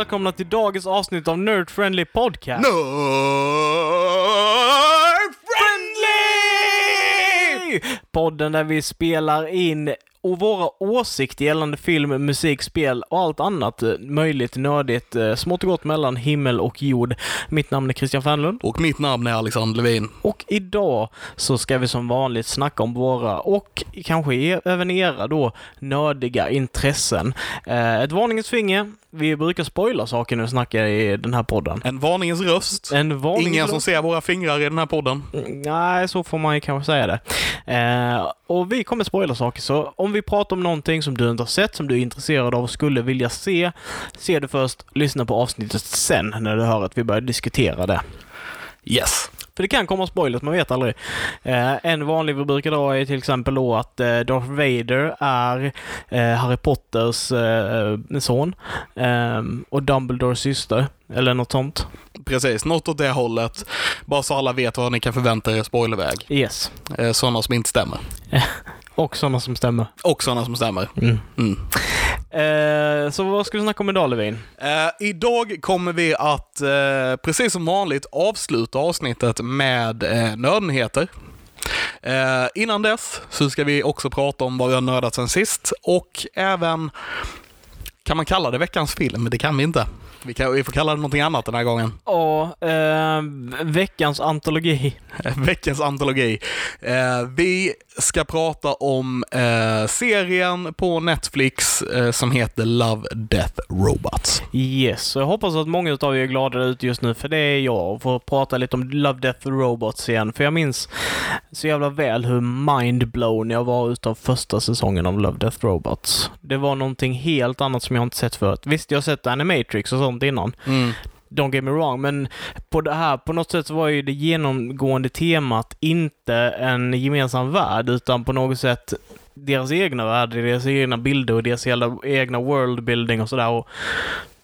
välkomna till dagens avsnitt av Nerd Friendly Podcast. Nerd friendly! Podden där vi spelar in och våra åsikter gällande film, musik, spel och allt annat eh, möjligt nördigt, eh, smått och gott mellan himmel och jord. Mitt namn är Christian Fernlund Och mitt namn är Alexander Levin. och idag så ska vi som vanligt snacka om våra och kanske er, även era då nördiga intressen. Eh, ett varningens finger. Vi brukar spoila saker när vi snackar i den här podden. En varningens röst. En varningens Ingen som ser våra fingrar i den här podden. Mm, Nej, så får man ju kanske säga det. Eh, och vi kommer spoila saker, så om vi pratar om någonting som du inte har sett, som du är intresserad av och skulle vilja se, se det först, lyssna på avsnittet sen när du hör att vi börjar diskutera det. Yes. För det kan komma spoilers, man vet aldrig. Eh, en vanlig vi brukar dra är till exempel då att eh, Darth Vader är eh, Harry Potters eh, son eh, och Dumbledores syster, eller något sånt. Precis, något åt det hållet. Bara så alla vet vad ni kan förvänta er i spoilerväg. Yes. Sådana som inte stämmer. Och sådana som stämmer. Och sådana som stämmer. Mm. Mm. Eh, så vad ska vi snacka om idag, Levin? Eh, idag kommer vi att, eh, precis som vanligt, avsluta avsnittet med eh, nödnyheter. Eh, innan dess så ska vi också prata om vad vi har nördat sen sist och även, kan man kalla det veckans film? Det kan vi inte. Vi, kan, vi får kalla det någonting annat den här gången. Ja, eh, veckans antologi. Veckans antologi. Eh, vi ska prata om eh, serien på Netflix eh, som heter Love, Death, Robots. Yes, jag hoppas att många av er är glada ute just nu, för det är jag, och får prata lite om Love, Death Robots igen. För jag minns så jävla väl hur mindblown jag var utav första säsongen av Love, Death Robots. Det var någonting helt annat som jag inte sett förut. Visst, jag har sett Animatrix och sånt innan. Mm. Don't get me wrong, men på det här, på något sätt så var ju det genomgående temat inte en gemensam värld, utan på något sätt deras egna värld, deras egna bilder och deras egna worldbuilding och sådär.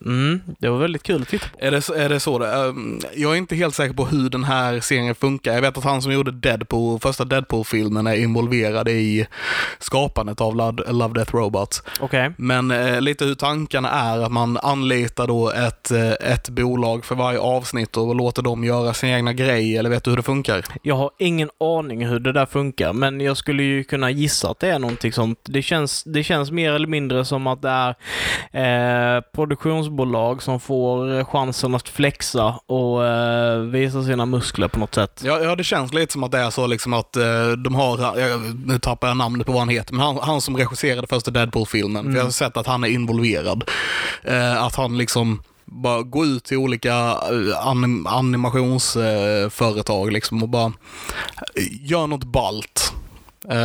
Mm, det var väldigt kul att titta på. Är det, är det så det? Ehm, Jag är inte helt säker på hur den här serien funkar. Jag vet att han som gjorde Deadpool, första Deadpool-filmen är involverad i skapandet av Love, Death Robots. Okej. Men eh, lite hur tankarna är att man anlitar då ett, eh, ett bolag för varje avsnitt och låter dem göra sin egna grej, eller vet du hur det funkar? Jag har ingen aning hur det där funkar, men jag skulle ju kunna gissa att det är någonting sånt. Det känns, det känns mer eller mindre som att det är eh, produktionsbolag som får chansen att flexa och eh, visa sina muskler på något sätt. Ja, ja, det känns lite som att det är så liksom att eh, de har, jag, nu tappar jag namnet på vad han heter, men han, han som regisserade första Deadpool-filmen, för jag har sett att han är involverad. Eh, att han liksom bara går ut till olika eh, anim, animationsföretag liksom och bara eh, gör något balt. Eh,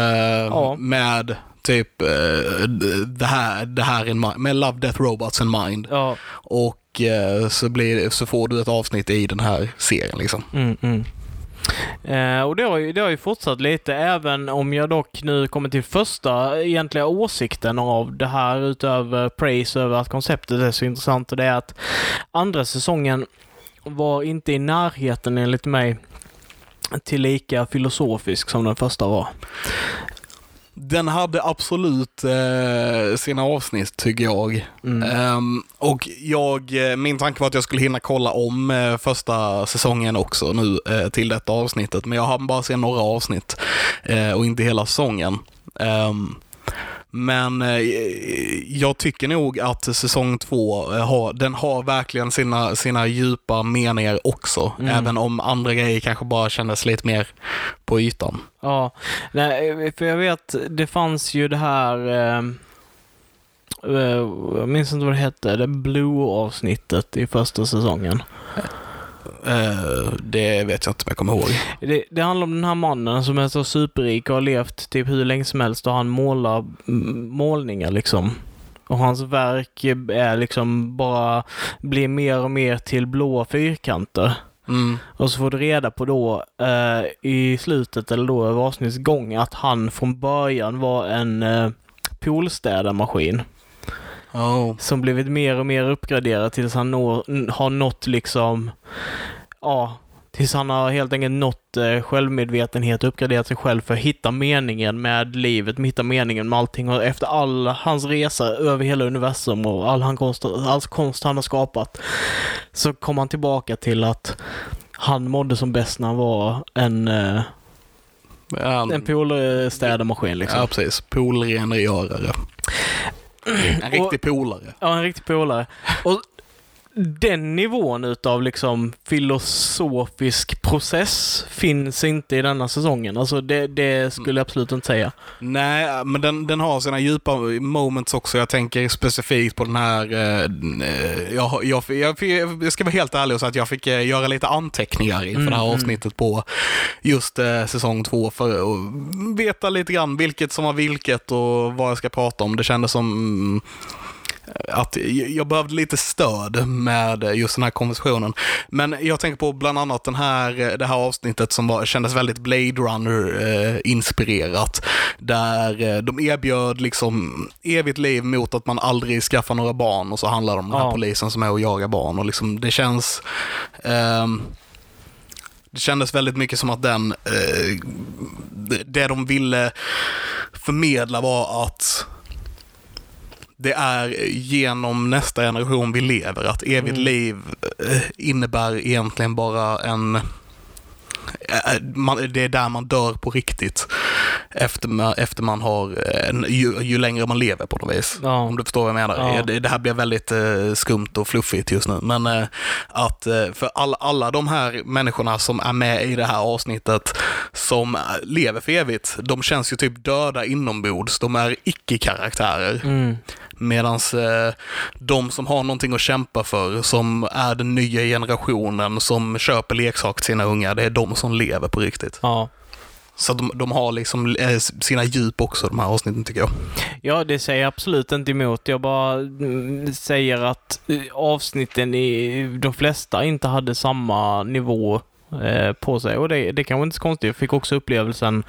Ja. Med typ eh, det här, det här in mind, med Love, Death, Robots in mind. Ja. Och eh, så, blir, så får du ett avsnitt i den här serien liksom. Mm, mm. Eh, och det har, ju, det har ju fortsatt lite, även om jag dock nu kommer till första egentliga åsikten av det här utöver praise över att konceptet är så intressant och det är att andra säsongen var inte i närheten enligt mig till lika filosofisk som den första var. Den hade absolut eh, sina avsnitt tycker jag. Mm. Ehm, och jag, eh, min tanke var att jag skulle hinna kolla om eh, första säsongen också nu eh, till detta avsnittet. Men jag har bara sett några avsnitt eh, och inte hela säsongen. Ehm, men eh, jag tycker nog att säsong två, eh, har, den har verkligen sina, sina djupa meningar också. Mm. Även om andra grejer kanske bara kändes lite mer på ytan. Ja, nej, för jag vet, det fanns ju det här eh, eh, jag minns inte vad det hette, det Blue-avsnittet i första säsongen. Eh, det vet jag inte om jag kommer ihåg. Det, det handlar om den här mannen som är så superrik och har levt typ hur länge som helst och han målar mm, målningar liksom. Och hans verk är liksom bara, blir mer och mer till blåa fyrkanter. Mm. Och så får du reda på då eh, i slutet eller då över avsnittets gång att han från början var en eh, poolstädarmaskin. Oh. som blivit mer och mer uppgraderad tills han når, har nått liksom, ja, Tills han har helt enkelt nått eh, självmedvetenhet och uppgraderat sig själv för att hitta meningen med livet, hitta meningen med allting. Och efter all hans resa över hela universum och all, han konst, all konst han har skapat så kom han tillbaka till att han mådde som bäst när han var en, eh, en poolstädarmaskin liksom. ja precis. Poolrengörare. En riktig polare. Ja, en riktig polare. Och den nivån utav liksom filosofisk process finns inte i denna säsongen. Alltså det, det skulle jag absolut inte säga. Nej, men den, den har sina djupa moments också. Jag tänker specifikt på den här... Eh, jag, jag, jag, jag ska vara helt ärlig och säga att jag fick eh, göra lite anteckningar inför Mm, det här mm. avsnittet på just eh, säsong två för att veta lite grann vilket som var vilket och vad jag ska prata om. Det kändes som mm, att jag behövde lite stöd med just den här konversationen. Men jag tänker på bland annat den här, det här avsnittet som var, kändes väldigt Blade Runner-inspirerat. där eh, de erbjöd liksom evigt liv mot att man aldrig skaffar några barn och så handlar det om den här Ja. polisen som är och jagar barn. Och liksom, det känns... ehm, det kändes väldigt mycket som att den, eh, det- det de ville förmedla var att det är genom nästa generation vi lever. Att evigt Mm. liv eh, innebär egentligen bara en... eh, Man, det är där man dör på riktigt. Efter man, efter man har... En, ju, ju längre man lever på något vis. Ja. Om du förstår vad jag menar. Ja. Det, det här blir väldigt eh, skumt och fluffigt just nu. Men eh, att eh, för alla, alla de här människorna som är med i det här avsnittet som eh, lever för evigt, de känns ju typ döda inombords. De är icke-karaktärer. Mm. Medan eh, de som har någonting att kämpa för, som är den nya generationen, som köper leksaker till sina unga, det är de som lever på riktigt. Ja. Så de, de har liksom eh, sina djup också, de här avsnitten tycker jag. Ja, det säger jag absolut inte emot. Jag bara mm, säger att eh, avsnitten i de flesta inte hade samma nivå eh, på sig. Och det, det kanske inte är så konstigt. Jag fick också upplevelsen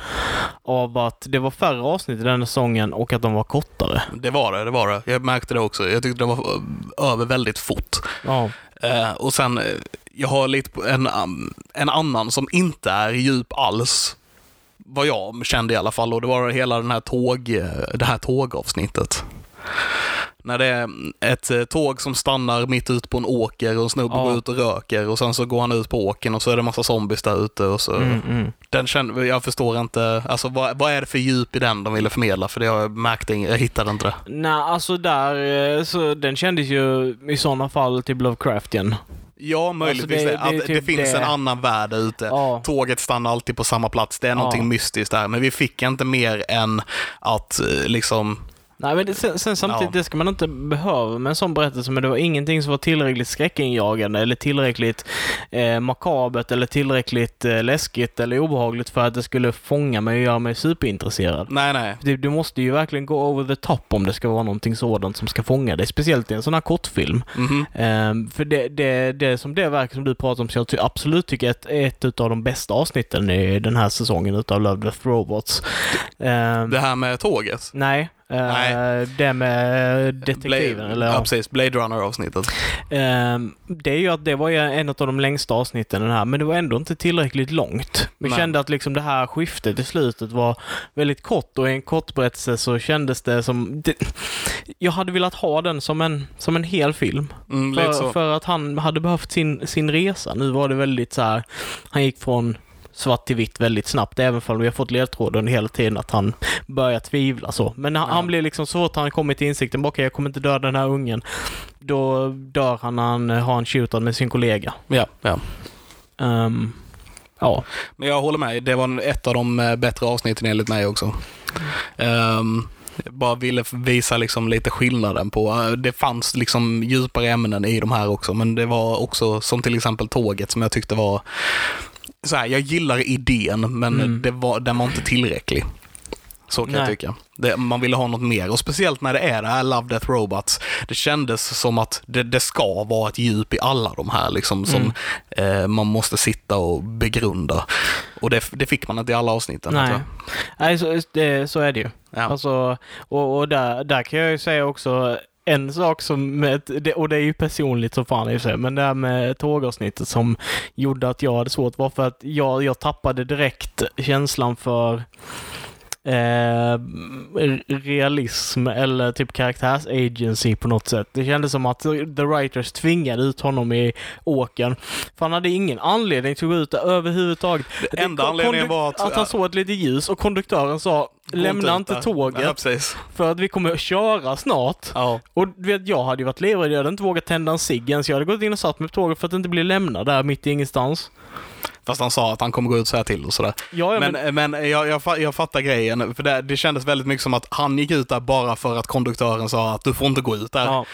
av att det var färre avsnitt i den säsongen och att de var kortare. Det var det, det var det. Jag märkte det också. Jag tyckte det var eh, över väldigt fort. Ja. Eh, och sen, jag har lite en, um, en annan som inte är djup alls. Vad jag kände i alla fall. Och det var hela den här tåg, det här tågavsnittet. När det är ett eh, tåg som stannar mitt ute på en åker och en snubbe Ja. går ut och röker och sen så går han ut på åkern och så är det massa zombies där ute och så. Mm, mm. Den kände, jag förstår inte, alltså vad, vad är det för djup i den de ville förmedla? För det jag märkte, ing- jag hittade inte det. Nej, alltså där, eh, så den kändes ju i sådana fall till Lovecraftian. Ja, möjligtvis Alltså, det- det, det att det, typ finns en annan värld där ute. Ja. Tåget stannar alltid på samma plats. Det är någonting Ja. mystiskt där. Men vi fick inte mer än att eh, liksom... Nej, men det, sen, sen samtidigt, Ja. det ska man inte behöva med en sån berättelse, men det var ingenting som var tillräckligt skräckinjagande eller tillräckligt eh, makabert eller tillräckligt eh, läskigt eller obehagligt för att det skulle fånga mig och göra mig superintresserad. Nej, nej. Du, du måste ju verkligen gå over the top om det ska vara någonting sådant som ska fånga dig, speciellt i en sån här kortfilm. Mhm. Ehm, för det, det, det som det verk som du pratar om, så jag ty- absolut tycker är ett, ett utav de bästa avsnitten i den här säsongen utav Love Death Robots. Ehm, Det här med tåget. Nej, eh, Nej. det med detektiven. Blade, eller, ja, precis. Blade Runner-avsnittet. Ehm, det är ju att det var en av de längsta avsnitten den här, men det var ändå inte tillräckligt långt. Vi Nej. kände att liksom det här skiftet i slutet var väldigt kort och i en kort berättelse så kändes det som... Det, jag hade velat ha den som en, som en hel film. Mm, För, för att han hade behövt sin, sin resa. Nu var det väldigt så här, han gick från svart till vitt väldigt snabbt, även om vi har fått ledtråden hela tiden att han börjar tvivla så. Men han, Ja. han blir liksom så att han kommer till insikten, okej jag kommer inte döda den här ungen. Då dör han när han har en shootout med sin kollega. Ja, ja. Ehm, ja. Men jag håller med. Det var ett av de eh, bättre avsnitten enligt mig också. Ehm, jag bara ville visa liksom lite skillnaden på, eh, det fanns liksom djupare ämnen i de här också, men det var också som till exempel tåget som jag tyckte var, så här, jag gillar idén, men Mm. det var, den var inte tillräcklig. Så kan jag Nej. tycka. Det, man ville ha något mer och speciellt när det är det här Love Death Robots. Det kändes som att det, det ska vara ett djup i alla de här liksom som eh, man måste sitta och begrunda. Och det, det fick man inte i alla avsnitten. Nej, Nej så, det, så är det ju. jag. Ja. Alltså, och, och där, där kan jag ju säga också, en sak som, och det är ju personligt som fan i och för sig, men det här med tågavsnittet som gjorde att jag hade svårt var för att jag, jag tappade direkt känslan för eh, realism eller typ karaktärsagency på något sätt. Det kändes som att The Writers tvingade ut honom i åkern. För han hade ingen anledning till att gå ut där överhuvudtaget. Det enda anledningen var att- att han såg ett litet ljus och konduktören sa lämna inte där." tåget Ja, för att vi kommer att köra snart. Ja. Och du vet, jag hade ju varit livrädd. Jag hade inte vågat tända en cigg ens. Jag hade gått in och satt mig på tåget för att inte bli lämnad där mitt i ingenstans. Fast han sa att han kommer gå ut och säga till och sådär. Ja, ja, Men, men, men jag, jag, jag fattar grejen, för det, det kändes väldigt mycket som att han gick ut där bara för att konduktören sa att du får inte gå ut där. ja,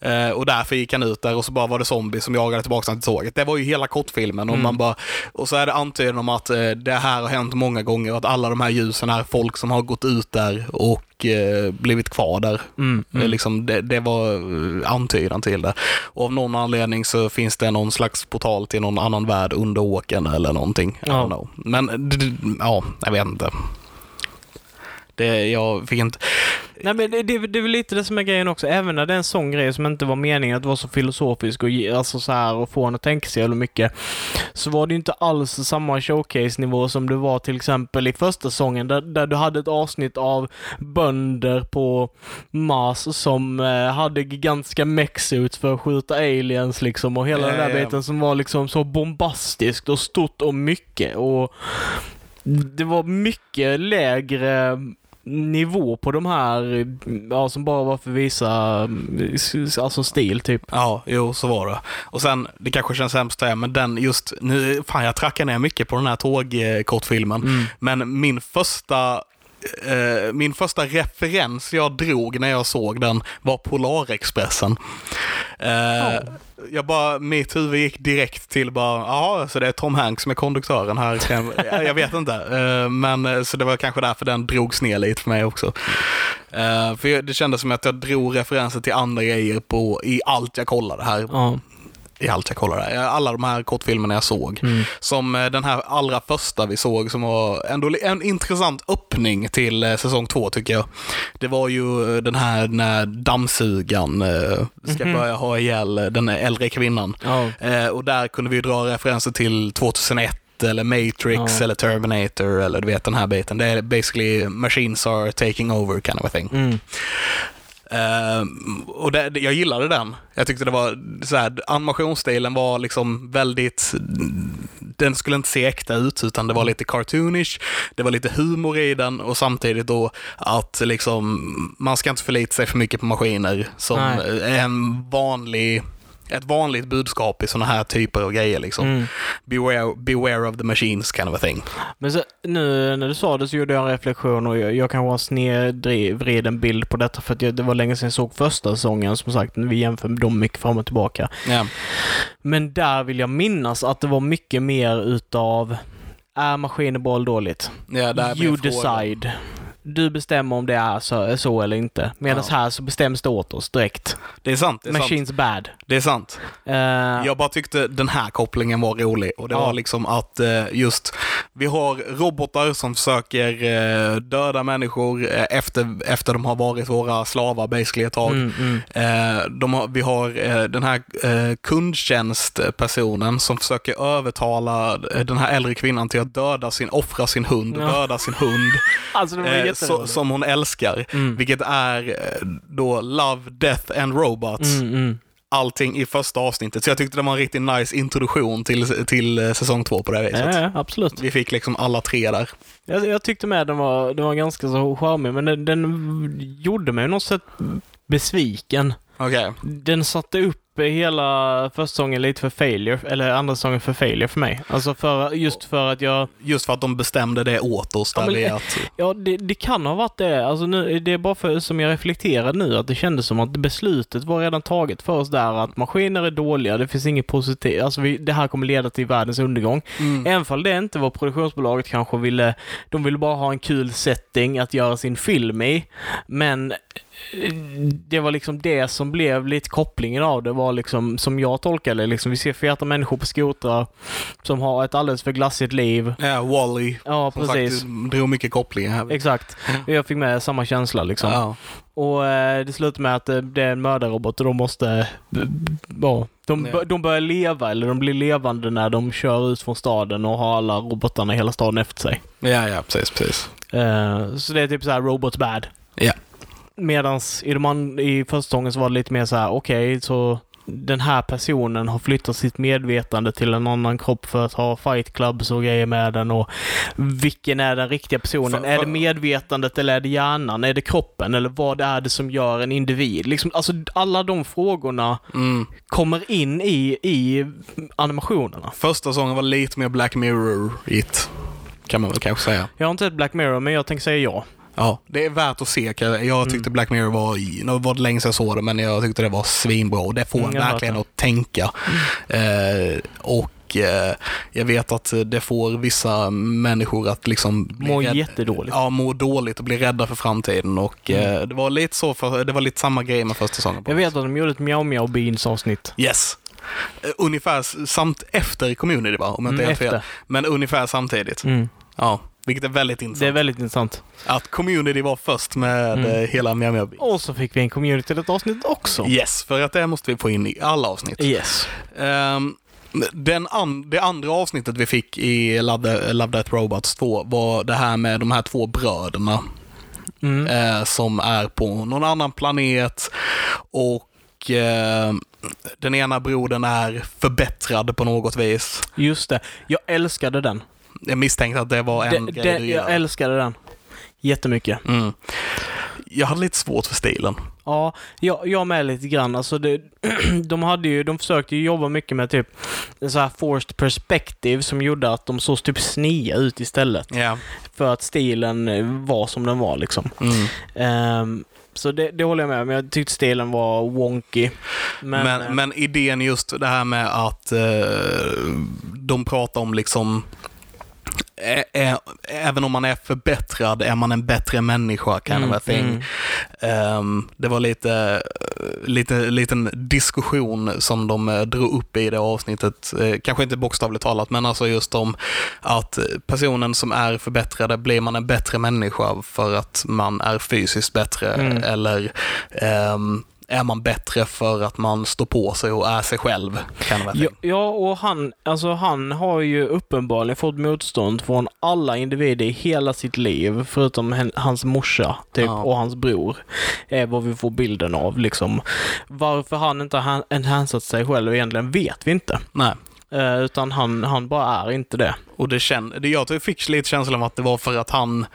Eh, och därför gick han ut där och så bara var det zombies som jagade tillbaka honom till tåget. Det var ju hela kortfilmen och Mm. man bara, och så är det antydan om att eh, det här har hänt många gånger och att alla de här ljusen är folk som har gått ut där och eh, blivit kvar där. mm, mm. Liksom, det, det var eh, antydan till det. Och av någon anledning så finns det någon slags portal till någon annan värld under åken eller någonting. I Ja. don't know. Men ja, jag vet inte. Det, jag fick inte... Nej, men det, det, det är väl lite det som är grejen också. Även när det är en sån grej som inte var meningen att vara så filosofisk och, ge- alltså så här, och få en att tänka sig jävla mycket. Så var det ju inte alls samma showcase-nivå som det var till exempel i första säsongen där, där du hade ett avsnitt av bönder på Mars som eh, hade gigantiska mechsuits för att skjuta aliens liksom och hela Ja, den där ja. biten som var liksom så bombastiskt och stort och mycket och det var mycket lägre nivå på de här, ja, som bara var för att visa, alltså stil typ. Ja, jo, så var det. Och sen, det kanske känns hemskt det, men den just, nu, fan jag trackar ner mycket på den här tågkortfilmen. Mm. Men min första eh, min första referens jag drog när jag såg den var Polarexpressen. Eh, Jag bara, mitt huvud gick direkt till bara, ja, så det är Tom Hanks som är konduktören här. Jag, jag vet inte. Eh, men eh, så det var kanske därför den drogs ner lite för mig också. Eh, för det kändes som att jag drog referenser till andra grejer på, i allt jag kollade här Ja. I allt jag kollade. Eh, Alla de här kortfilmerna jag såg. Mm. Som eh, den här allra första vi såg som var ändå en intressant öppning till eh, säsong två tycker jag. Det var ju eh, den här när dammsugan ska Mhm. börja ha ihjäl den äldre kvinnan. Eh, och där kunde vi dra referenser till 2001 eller Matrix Ja. eller Terminator eller du vet den här biten. Det är basically machines are taking over kind of a thing. Mm. Ehm, och det, jag gillade den. Jag tyckte det var så här, animationsstilen var liksom väldigt, den skulle inte se äkta ut utan det var lite cartoonish, det var lite humor i den och samtidigt då att liksom, man ska inte förlita sig för mycket på maskiner som Nej. en vanlig ett vanligt budskap i sådana här typer av grejer liksom. Mm. Beware, beware of the machines kind of a thing. Men så, nu när du sa det så gjorde jag en reflektion och jag, jag kan ha snedvrid en bild på detta för att jag, det var länge sedan jag såg första säsongen som sagt. Vi jämför dem mycket fram och tillbaka. Ja. Men där vill jag minnas att det var mycket mer utav är maskinerboll dåligt? Ja, där blir You frågan. Du bestämmer om det är så, så eller inte. Medan Ja. här så bestäms det åt oss direkt. Det är sant. Det är sant. Machines bad. Det är sant. Eh, Jag bara tyckte den här kopplingen var rolig och det Ja. var liksom att eh, just vi har robotar som försöker eh, döda människor efter, efter de har varit våra slavar basically ett tag. mm, mm. Har, vi har den här kundtjänstpersonen som försöker övertala den här äldre kvinnan till att döda sin, offra sin hund och Ja. döda sin hund Alltså så, som hon älskar. Mm. Vilket är eh, då Love, Death and Robots Mm, mm. allting i första avsnittet. Så jag tyckte det var en riktigt nice introduktion till, till eh, säsong två på det viset. Ja, ja, absolut. Vi fick liksom alla tre där. Jag, jag tyckte med den var, den var ganska så charmig, men den, den gjorde mig något sätt besviken. Okej. Den satte upp hela första säsongen lite för failure, eller andra säsongen för failure för mig. Alltså för, just för att jag, Just för att de bestämde det åt oss. Där Ja, men- att, ja det, det kan ha varit det. Alltså nu, det är bara för, som jag reflekterar nu, att det kändes som att beslutet var redan taget för oss där, att maskiner är dåliga, det finns inget positivt, alltså vi, det här kommer leda till världens undergång. mm. Även fall det inte var produktionsbolaget kanske ville, de ville bara ha en kul setting att göra sin film i. Men det var liksom det som blev lite kopplingen av det var liksom som jag tolkade det. Liksom, vi ser feta människor på skotrar som har ett alldeles för glassigt liv. Ja, Wally. Ja, Som precis. sagt, drog mycket kopplingar här. Exakt. Jag fick med samma känsla liksom. Ja. Och eh, det slutar med att eh, det är en mördarrobot och de måste... b- Ja, de, Ja. de börjar leva, eller de blir levande när de kör ut från staden och har alla robotarna i hela staden efter sig. ja, ja, precis, precis. Eh, så det är typ så här robots bad. Ja. Medans i, de i första säsongen så var det lite mer så här, okej, så den här personen har flyttat sitt medvetande till en annan kropp för att ha fight clubs och grejer med den och vilken är den riktiga personen? För- Är det för- medvetandet eller är det hjärnan? Är det kroppen? Eller vad är det som gör en individ? Liksom, alltså alla de frågorna Mm. kommer in i, i animationerna. Första säsongen var lite mer Black Mirror-it. Kan man väl kanske säga. Jag har inte sett Black Mirror, men jag tänker säga ja. Ja, det är värt att se. Jag jag tyckte Black Mirror var, nu var det länge sedan jag såg det, men jag tyckte det var svinbra. Och det får Mm, en verkligen att tänka. Eh, och eh, jag vet att det får vissa människor att liksom rädd- jättedåligt. Ja, må dåligt och bli rädda för framtiden. Och eh, det var lite så, för, det var lite samma grej med första säsongen. Jag vet att de gjorde ett Miao Miao Beans avsnitt. Yes. Eh, ungefär samt efter Community va? Om jag inte Mm, helt fel. Men ungefär samtidigt. Mm. Ja, vilket är väldigt intressant. Det är väldigt intressant. Att Community var först med Mm. eh, hela Miami. Och så fick vi en community till ett avsnitt också. Yes, för att det måste vi få in i alla avsnitt. Yes. Ehm, den an- det andra avsnittet vi fick i Love, Love Death Robots 2 var det här med de här två bröderna Mm. eh, som är på någon annan planet och eh, den ena brodern är förbättrad på något vis. Just det. Jag älskade den. Jag misstänkte att det var en Det- grej det- du jag gör. älskade den. Jättemycket. Mm. Jag hade lite svårt för stilen. Ja, jag, jag med lite grann. Alltså det, de, hade ju, de försökte ju jobba mycket med typ så här forced perspective som gjorde att de såg typ snia ut istället. Ja. För att stilen eh, var som den var liksom. Mm. Ehm, så det, det håller jag med om. Jag tyckte stilen var wonky. Men, Men, eh, men, idén just det här med att eh, de pratar om liksom Även om man är förbättrad är man en bättre människa kind Mm, of a thing. mm. Ehm, det var lite, lite liten diskussion som de eh, drog upp i det avsnittet. Eh, kanske inte bokstavligt talat, men alltså just om att personen som är förbättrad, blir man en bättre människa för att man är fysiskt bättre Mm. eller ehm, är man bättre för att man står på sig och är sig själv? Ja, ja, och han, alltså han har ju uppenbarligen fått motstånd från alla individer i hela sitt liv, förutom hans morsa typ, Ja. och hans bror. Är vad vi får bilden av. Liksom. Varför han inte har enhansat sig själv egentligen vet vi inte. Nej. Eh, utan han, han bara är inte det. Och det det jag fick lite känslan av att det var för att han,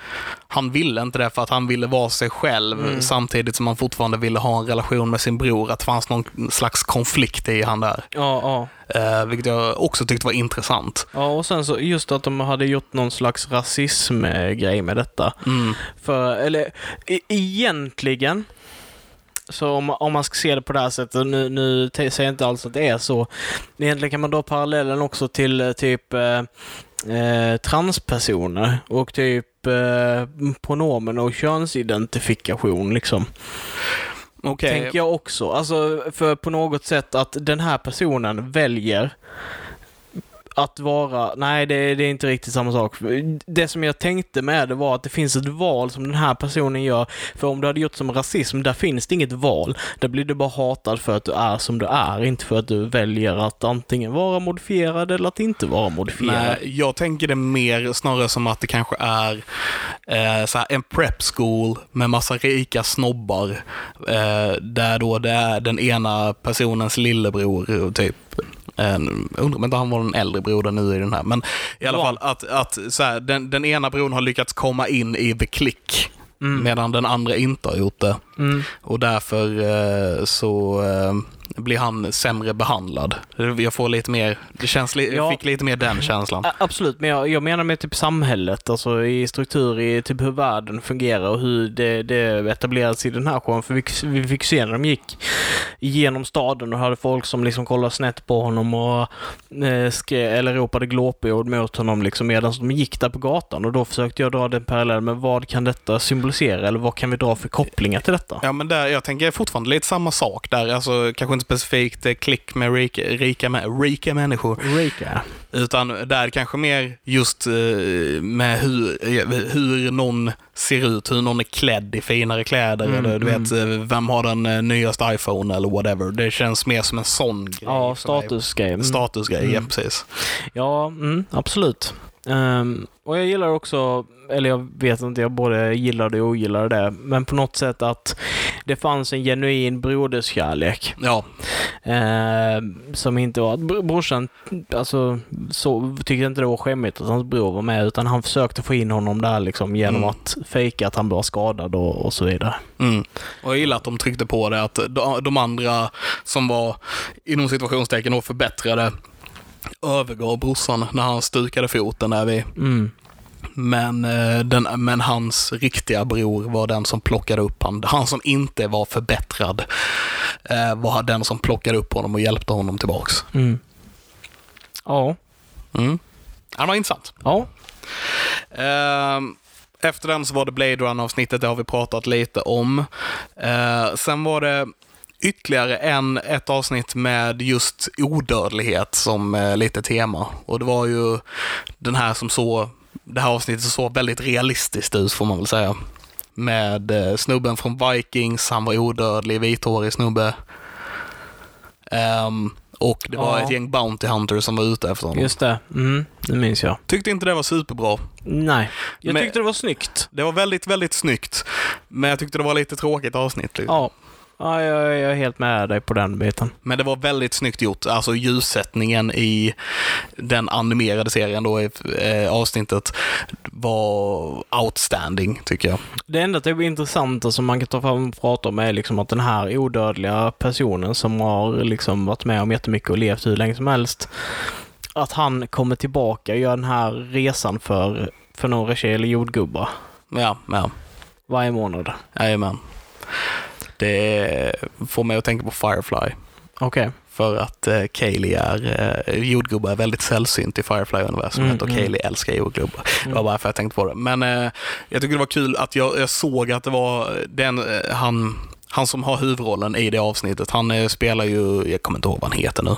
han ville inte det, för att han ville vara sig själv Mm. samtidigt som han fortfarande ville ha en relation med sin bror. Att det fanns någon slags konflikt i han där. Ja, ja. Eh, vilket jag också tyckte var intressant. Ja, och sen så just att de hade gjort någon slags rasismgrej med detta. Mm. För, eller e- egentligen, så om, om man ska se det på det här sättet, nu, nu säger jag inte alls att det är så. Egentligen kan man dra parallellen också till eh, typ eh, eh, transpersoner och typ eh, pronomen och könsidentifikation liksom. Okej. Tänker jag också. Alltså, för på något sätt att den här personen väljer att vara, nej det, det är inte riktigt samma sak. Det som jag tänkte med det var att det finns ett val som den här personen gör. För om du hade gjort som rasism, där finns det inget val. Där blir du bara hatad för att du är som du är, inte för att du väljer att antingen vara modifierad eller att inte vara modifierad. Nej, jag tänker det mer snarare som att det kanske är eh, så en prep school med massa rika snobbar. Eh, där då det är den ena personens lillebror, typ. Eh, undrar om inte han var den äldre brodern nu i den här. Men i alla Ja. fall att, att så här, den, den ena brodern har lyckats komma in i the click. Mm. Medan den andra inte har gjort det. Mm. Och därför eh, så eh, blir han sämre behandlad. Jag får lite mer, det känns li- Ja. fick lite mer den känslan. Absolut, men jag, jag menar med typ samhället, alltså i struktur i typ hur världen fungerar och hur det, det etablerats i den här showen. För vi, vi fick se när de gick genom staden och hade folk som liksom kollade snett på honom och eh, skrev, eller ropade glåpord mot honom liksom medan de gick där på gatan och då försökte jag dra den parallellen med vad kan detta symbolisera eller vad kan vi dra för kopplingar till detta? Detta. Ja, men där, jag tänker fortfarande lite samma sak där. Alltså kanske inte specifikt eh, klick med rika, rika, rika människor. Rika. Utan där kanske mer just eh, med hur, eh, hur någon ser ut, hur någon är klädd i finare kläder. Mm, eller du vet, eh, vem har den nyaste iPhone eller whatever. Det känns mer som en sån grej. Ja, statusgrej. Mm. Statusgrej, Mm. ja precis. Ja, mm, absolut. Ehm, och jag gillar också, eller jag vet inte, jag både gillade och ogillade det, men på något sätt att det fanns en genuin broderskärlek. Ja, Ehm, som inte var... br- Brorsan alltså, så, tyckte inte det var skämmigt att hans bror var med, utan han försökte få in honom där liksom, genom Mm. att fejka att han var skadad och, och så vidare. Mm. Och jag gillar att de tryckte på det, att de, de andra som var inom situationstecken och förbättrade övergav brorsan när han stukade foten där vid. Mm. Men, eh, den, men hans riktiga bror var den som plockade upp han. Han som inte var förbättrad eh, var den som plockade upp honom och hjälpte honom tillbaks. Mm. Ja. Mm. Han var intressant. Ja. Ehm, Efter den så var det Blade Runner-avsnittet, det har vi pratat lite om. Eh, sen var det ytterligare en, ett avsnitt med just odödlighet som lite tema. Och det var ju den här som så, det här avsnittet såg väldigt realistiskt ut får man väl säga. Med eh, snubben från Vikings, han var odödlig, vithårig snubbe. Ehm, och det var Ja. ett gäng Bounty Hunters som var ute efter honom. Just det. Mm. Det minns jag. Tyckte inte det var superbra. Nej. Jag Men- tyckte det var snyggt. Det var väldigt, väldigt snyggt. Men jag tyckte det var lite tråkigt avsnitt. Liksom. Ja. Ja, jag, jag är helt med dig på den biten. Men det var väldigt snyggt gjort. Alltså ljussättningen i den animerade serien då i eh, avsnittet var outstanding, tycker jag. Det enda typ intressanta som man kan ta fram och prata om är liksom att den här odödliga personen som har liksom varit med om jättemycket och levt hur länge som helst, att han kommer tillbaka och gör den här resan för, för några eller jordgubbar Ja, ja. varje månad. Jajamän. Det får mig att tänka på Firefly. Okej. För att eh, Kaylee är, eh, jordgubbar är väldigt sällsynt i Firefly-universumet Mm, och mm. Kaylee älskar jordgubbar. Det var Mm. bara för jag tänkte på det. Men eh, jag tycker det var kul att jag, jag såg att det var den, eh, han, han som har huvudrollen i det avsnittet. Han eh, spelar ju, jag kommer inte ihåg vad han heter nu.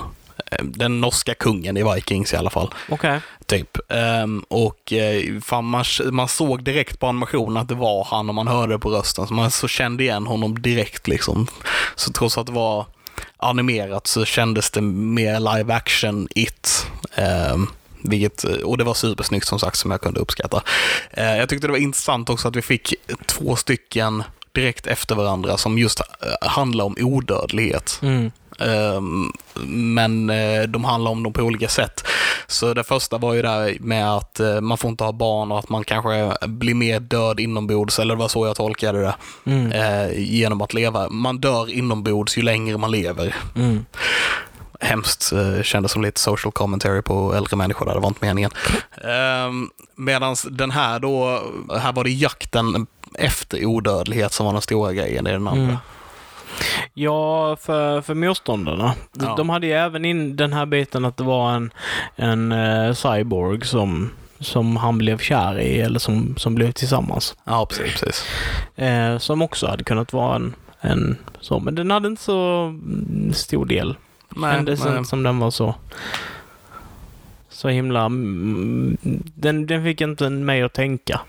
Eh, Den norska kungen i Vikings i alla fall. Okej. Typ. Ehm, och eh, fan, man, man såg direkt på animationen att det var han och man hörde på rösten. Så man så kände igen honom direkt liksom. Så trots att det var animerat så kändes det mer live action it. Ehm, vilket, och det var supersnyggt som sagt som jag kunde uppskatta. Eh, jag tyckte det var intressant också att vi fick två stycken direkt efter varandra som just eh, handlar om odödlighet. Mm. Ehm, Men eh, de handlar om dem på olika sätt. Så det första var ju där med att eh, man får inte ha barn och att man kanske blir mer död inombords, eller det var så jag tolkade det, Mm. eh, genom att leva. Man dör inombords ju längre man lever. Mm. Hemskt, eh, kändes som lite social commentary på äldre människor där, det var inte meningen. Um, Medan den här då, här var det jakten efter odödlighet som var den stora grejen i den andra. Mm. Ja, för, för motståndarna. De- Ja. De hade ju även in den här biten att det var en, en eh, cyborg som, som han blev kär i eller som, som blev tillsammans. Ja, precis. precis. Eh, som också hade kunnat vara en, en så, men den hade inte så mm, stor del. Nej, Kändes nej. inte som den var så så himla... mm, Den, den fick inte mig att tänka.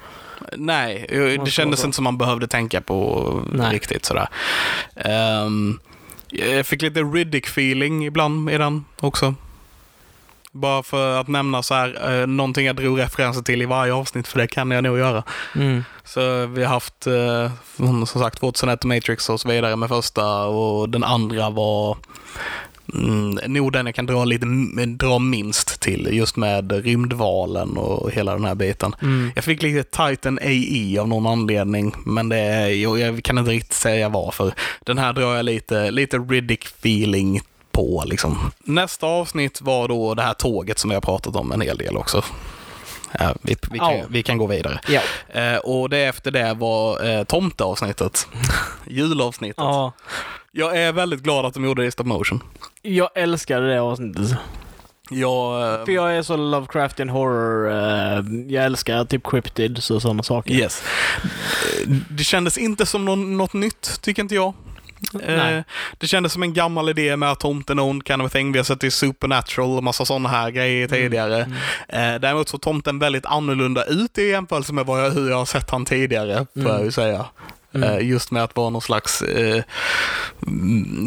Nej, det kändes inte som man behövde tänka på Nej. riktigt sådär. Ehm, jag fick lite Riddick-feeling ibland i den också. Bara för att nämna så här, uh, någonting jag drog referenser till i varje avsnitt, för det kan jag nog göra. Mm. Så vi har haft, eh, som sagt, 2001 Matrix och så vidare med första och den andra var mm, nog den jag kan dra lite dra minst till, just med rymdvalen och hela den här biten. Mm. Jag fick lite Titan AI av någon anledning, men det jag, jag kan inte riktigt säga varför. Den här drar jag lite, lite Riddick-feeling på liksom. Nästa avsnitt var då det här tåget som vi har pratat om en hel del också. Ja, vi, vi, kan, Ja. vi kan gå vidare. Ja. Eh, och det efter det var eh, tomteavsnittet. Julavsnittet. Ja. Jag är väldigt glad att de gjorde det i stop motion. Jag älskade det avsnittet. Jag... För jag är så Lovecraftian horror. eh, jag älskar typ cryptids och sådana saker. Yes. Det kändes inte som någon, något nytt, tycker inte jag. Nej. Eh, Det kändes som en gammal idé med att tomten är ond kind of thing. Vi har sett i Supernatural och massa sådana här grejer tidigare. Mm. Eh, Däremot såg tomten väldigt annorlunda ut i jämförelse med vad jag, hur jag har sett han tidigare, får jag ju säga. Mm. Eh, Just med att vara någon slags eh,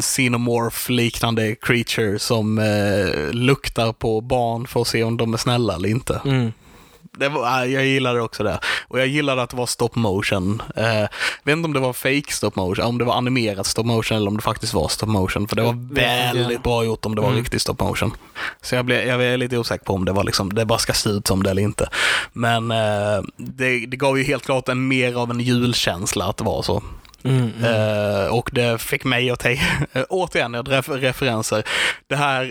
xenomorph-liknande creature som eh, luktar på barn för att se om de är snälla eller inte. Mm. Det var, jag gillade också det. Och jag gillade att det var stop motion. Eh, vet inte om det var fake stop motion, om det var animerat stop motion eller om det faktiskt var stop motion. För det var väldigt bra gjort om det var Mm. riktig stop motion. Så jag, blev, jag är lite osäker på om det var liksom, det bara ska se ut som det eller inte. Men eh, det, det gav ju helt klart en mer av en julkänsla att det var så. Mm. Mm. Eh, och det fick mig att tänka, återigen ett ref referenser. Det här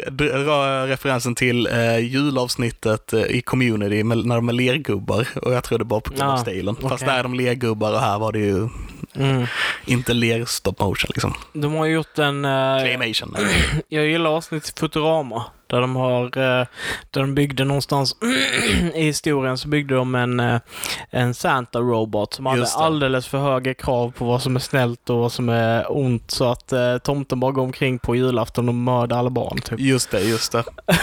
rör referensen till uh, julavsnittet eh, i Community med, när de är lergubbar. Och jag tror det bara på grund av stilen. Fast okej. där är de lergubbar och här var det ju Mm. inte ler stop motion liksom. De har gjort en... eh, Claymation. jag gillar avsnittet Futurama. Där de har... eh, där de byggde någonstans i historien så byggde de en, eh, en Santa-robot som hade det. alldeles för höga krav på vad som är snällt och vad som är ont. Så att tomten bara går omkring på julafton och mördar alla barn. Typ. Just det, just det.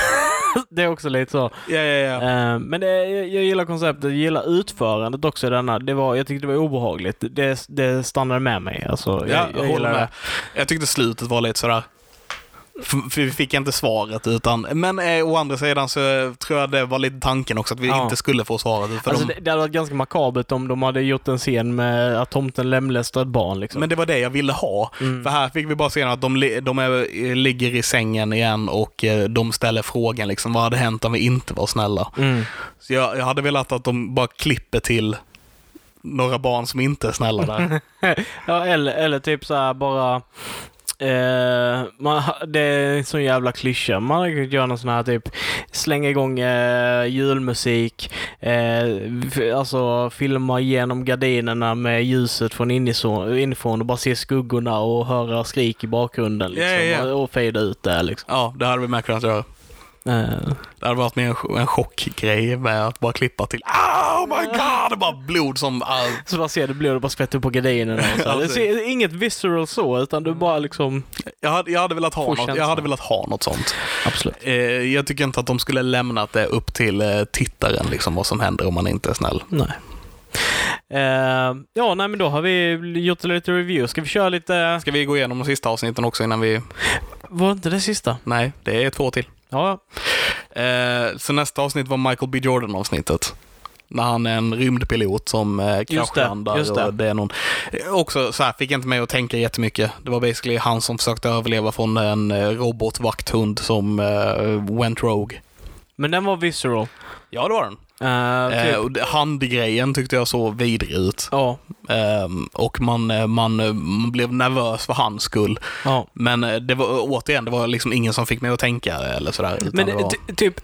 Det är också lite så. Ja, ja, ja. Eh, men det, jag, jag gillar konceptet, jag gillar utförandet också i denna. Det var, jag tyckte det var obehagligt. Det, det stannade med mig. Alltså, jag, Ja, jag, jag det. Jag tyckte slutet var lite sådär För vi fick inte svaret utan, men eh, å andra sidan så tror jag det var lite tanken också att vi Ja. inte skulle få svaret. För Alltså, de, det, hade varit ganska makabert om de hade gjort en scen med att tomten lemlästar ett barn. Liksom. Men det var det jag ville ha. Mm. För här fick vi bara se att de, de är, eh, ligger i sängen igen och eh, de ställer frågan liksom, vad hade hänt om vi inte var snälla? Mm. Så jag, jag hade velat att de bara klipper till några barn som inte är snälla där. Ja, eller, eller typ så här bara... Eh, man, det är en sån jävla klyscha. Man göra någon sån här typ slänga igång eh, julmusik, f- alltså filma igenom gardinerna med ljuset från inifrån, inifrån och bara se skuggorna och höra skrik i bakgrunden liksom, ja, ja. och, och fejda ut det liksom. ja, det hade vi med kunnat göra. Eh, Det hade varit mer en, en chockgrej med att bara klippa till Oh my god! Det är bara blod som... ah, så bara ser du blod och bara skvätter på gardinerna. Och så. Ja, det ser, inget visceral så, utan du bara liksom... jag, hade, jag, hade velat ha något, jag hade velat ha något sånt. Absolut. Eh, jag tycker inte att de skulle lämnat det upp till eh, tittaren, liksom, vad som händer om man inte är snäll. Nej. Eh, ja, nej men då har vi gjort lite review. Ska vi köra lite... Ska vi gå igenom de sista avsnitten också innan vi... Var inte det sista? Nej, det är två till. Ja, Eh, så nästa avsnitt var Michael B Jordan-avsnittet. När han är en rymdpilot som eh, det, kraschlandar. just det. Och det är någon... eh, Också så här, fick inte mig att tänka jättemycket. Det var basically han som försökte överleva från en eh, robotvakthund som eh, went rogue. men den var visceral. Ja, det var den. Eh, typ. Eh, och det- handgrejen tyckte jag så vidrig ut. ja, Ehm, och man, eh, man, eh, man blev nervös för hans skull. ja. Men eh, det var återigen, det var liksom ingen som fick mig att tänka eller sådär. Men det var... ty- typ,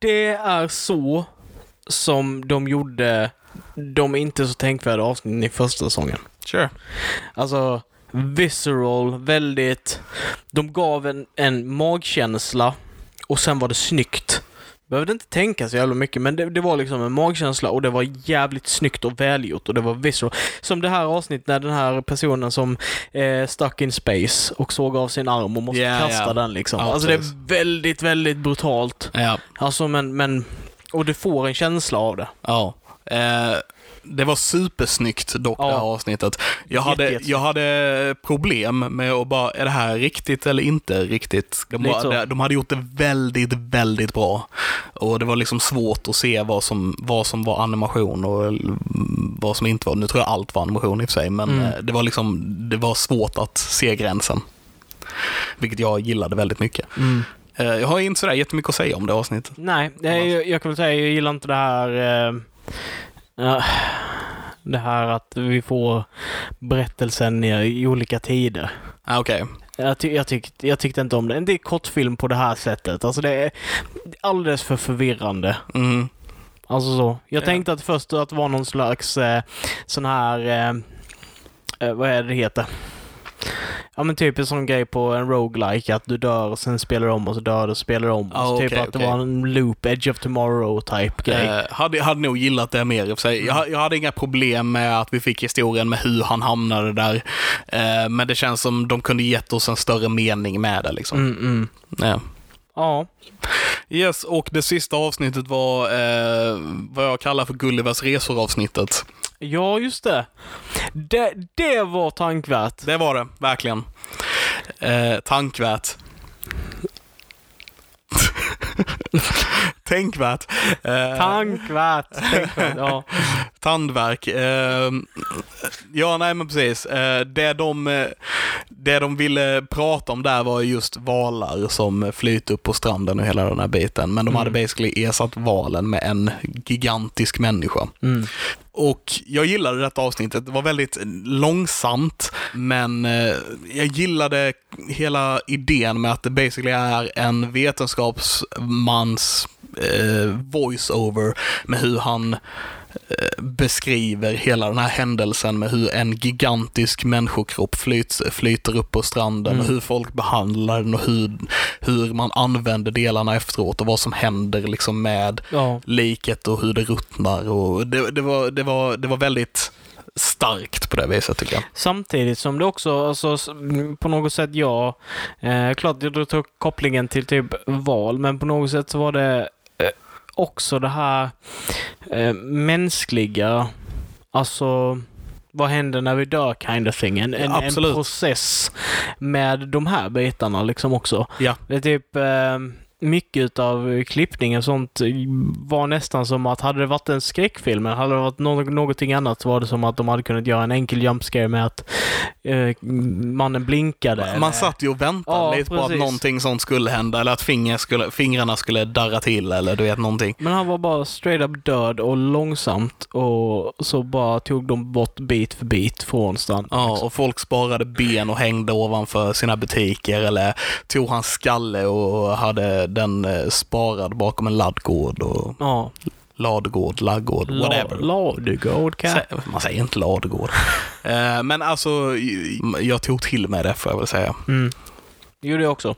det är så som de gjorde de inte så tänkvärda avsnitten i första säsongen. Sure. Alltså, visceral, väldigt... De gav en, en magkänsla och sen var det snyggt. Behövde inte tänka så jävla mycket, men det, det var liksom en magkänsla och det var jävligt snyggt och välgjort och det var visceral. Som det här avsnittet när den här personen som eh, stuck in space och såg av sin arm och måste Ja, kasta ja. den liksom. Ja, alltså det är väldigt, väldigt brutalt. Ja. Alltså men, men... Och du får en känsla av det. Ja. Eh, det var supersnyggt dock, Ja. det här avsnittet. Jag hade, jag hade problem med att bara, är det här riktigt eller inte riktigt? De, var, de, de hade gjort det väldigt, väldigt bra. Och det var liksom svårt att se vad som, vad som var animation och mm, vad som inte var. Nu tror jag allt var animation i och för sig, men Mm. eh, det var liksom, det var svårt att se gränsen. Vilket jag gillade väldigt mycket. Eh, jag har inte sådär jättemycket att säga om det avsnittet. Nej, jag, jag kan väl säga jag gillar inte det här... Eh, ja, det här att vi får berättelsen i, olika tider. Ah, Okej. Jag, ty, jag, tyck, jag tyckte inte om det. Det är kortfilm på det här sättet. Alltså det är alldeles för förvirrande. Mm. Alltså så. Jag Ja. tänkte att först att det var någon slags eh, sån här... Eh, eh, vad är det det heter? Ja men typ en sån grej på en roguelike att du dör och sen spelar du om och så dör du och spelar om. Ah, så typ att det var en loop, edge of tomorrow type grej. Eh, hade, hade nog gillat det mer i och för sig. Jag, jag hade inga problem med att vi fick historien med hur han hamnade där. Eh, men det känns som de kunde gett oss en större mening med det liksom. Mm, mm. Ja. Ja. Yes, och det sista avsnittet var eh, vad jag kallar för Gullivers resor-avsnittet. ja, just det. det. Det var tankvärt. Det var det, verkligen. Eh, tankvärt. Tänkvärt. Eh, Tankvärt. Tänkvärt. Ja. Tandvärk. Eh, ja, nej men precis. Eh, det, de, det de ville prata om där var just valar som flyter upp på stranden och hela den här biten. Men de Mm. hade basically ersatt valen med en gigantisk människa. Mm. Och jag gillade detta avsnittet. Det var väldigt långsamt, men jag gillade hela idén med att det basically är en vetenskapsmans eh, voice-over med hur han eh, beskriver hela den här händelsen med hur en gigantisk människokropp flyts, flyter upp på stranden Mm. och hur folk behandlar den och hur, hur man använder delarna efteråt och vad som händer liksom med ja. liket och hur det ruttnar. Och det, det, var, det, var, det var väldigt starkt på det viset tycker jag. Samtidigt som det också, alltså, på något sätt, ja, eh, klart jag tog kopplingen till typ val, men på något sätt så var det också det här eh, mänskliga, alltså vad händer när vi dör kind of thing. En, en, en absolut. process med de här bitarna liksom också. Ja. Det är typ eh, mycket av klippningen och sånt var nästan som att hade det varit en skräckfilm eller hade det varit något, någonting annat så var det som att de hade kunnat göra en enkel jump scare med att eh, mannen blinkade. Man eller- satt ju och väntade Ja, lite på att precis. någonting sånt skulle hända eller att finger skulle, fingrarna skulle darra till eller du vet någonting. Men han var bara straight up död och långsamt och så bara tog de bort bit för bit från stranden. Ja, och folk sparade ben och hängde ovanför sina butiker eller tog hans skalle och hade den eh, sparad bakom en laddgård och Ja. ladugård, laggård, whatever. Ladugård kan jag... Sä- Man säger inte ladugård. Eh, Men alltså, jag tog till mig det får jag väl säga. Mm. Gjorde jag också.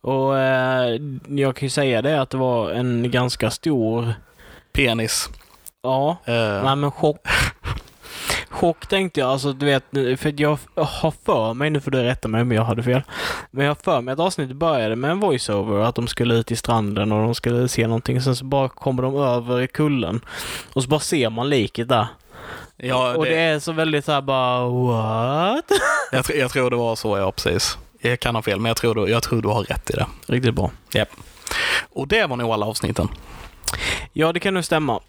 Och eh, jag kan ju säga det att det var en ganska stor, Penis. ja, Eh, nej men chock. Chock tänkte jag, alltså du vet, för jag har för mig, nu får du rätta mig om jag hade fel, men jag har för mig att avsnittet började med en voiceover, att de skulle ut i stranden och de skulle se någonting, sen så bara kommer de över i kullen och så bara ser man liket där. ja, och det det, är så väldigt såhär bara, what? jag, tr- jag tror det var så, ja precis. Jag kan ha fel, men jag tror, du, jag tror du har rätt i det. Riktigt bra. Och det var nog alla avsnitten. Ja, det kan nog stämma.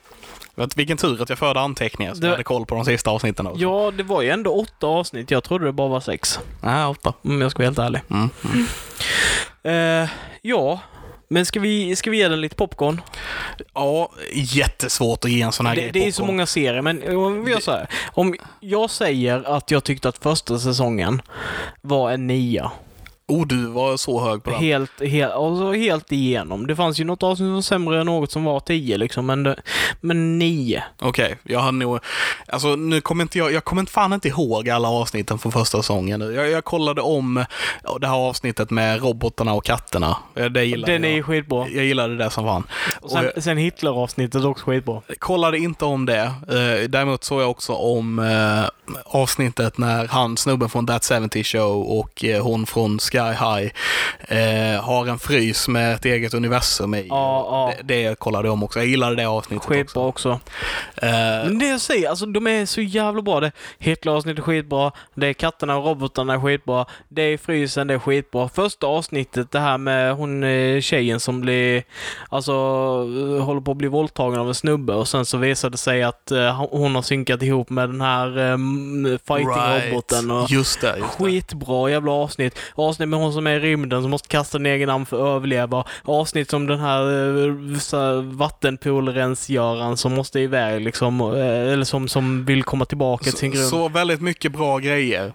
Vet, vilken tur att jag förde anteckningar så Det- jag hade koll på de sista avsnitten också. Ja, det var ju ändå åtta avsnitt. Jag trodde det bara var sex. Nej, åtta. Om jag ska vara helt ärlig. Mm. Mm. Eh, ja, men ska vi, ska vi ge den lite popcorn? Ja, jättesvårt att ge en sån här Det, grej det är så popcorn. många serier, men om vi gör så här. Om jag säger att jag tyckte att första säsongen var en nia. Oh, du var så hög på den. Helt, helt, alltså helt igenom. Det fanns ju något avsnitt som var sämre än något som var tio liksom, men, det, men nio. Okej, jag har nog... Alltså nu kommer inte jag... Jag kommer fan inte ihåg alla avsnitten från första säsongen nu. Jag, jag kollade om det här avsnittet med robotarna och katterna. Det gillade Den är ju jag. skitbra. Jag gillade det som fan. Och Och sen, jag sen Hitler-avsnittet också skitbra. kollade inte om det. Eh, däremot såg jag också om eh, avsnittet när han, snubben från That 70 Show och eh, hon från Sky High eh, har en frys med ett eget universum i. Ja, ja. Det, det kollade jag om också. Jag gillade det avsnittet Skitbra också. också. Eh, Men det jag säger, alltså de är så jävla bra. Det Hitler-avsnittet är skitbra. Det är katterna och robotarna är skitbra. Det är frysen, det är skitbra. Första avsnittet, det här med hon eh, tjejen som blir, alltså eh, håller på att bli våldtagen av en snubbe och sen så visar det sig att eh, hon har synkat ihop med den här um, fighting-roboten. Och, Just det, just. Skitbra jävla avsnitt. Avsnitt med hon som är i rymden som måste kasta en egen namn för att överleva. Avsnitt som den här, eh, vattenpoolrensgöraren som måste iväg liksom. eh, Eller som, som vill komma tillbaka till sin grund. så väldigt mycket bra grejer.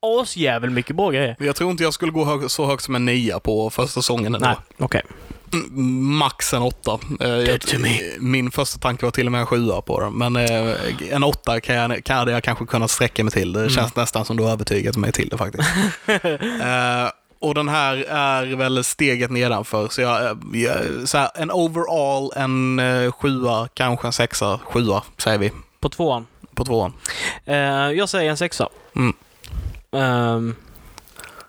Asjävel mycket bra grejer. Jag tror inte jag skulle gå hög, så högt som en nia på första säsongen ändå. Nej, okej. Max en åtta. Eh, jag, min första tanke var till och med en sjua på den, men eh, en åtta kan jag, kan jag kanske kunna sträcka mig till. Det känns nästan som du har övertygat mig till det faktiskt. Eh, och den här är väl steget nedanför, så jag, eh, jag så här, en overall, en eh, sjua, kanske en sexa, sjua säger vi På tvåan. på tvåan. Eh, jag säger en sexa. Mm. Ehm,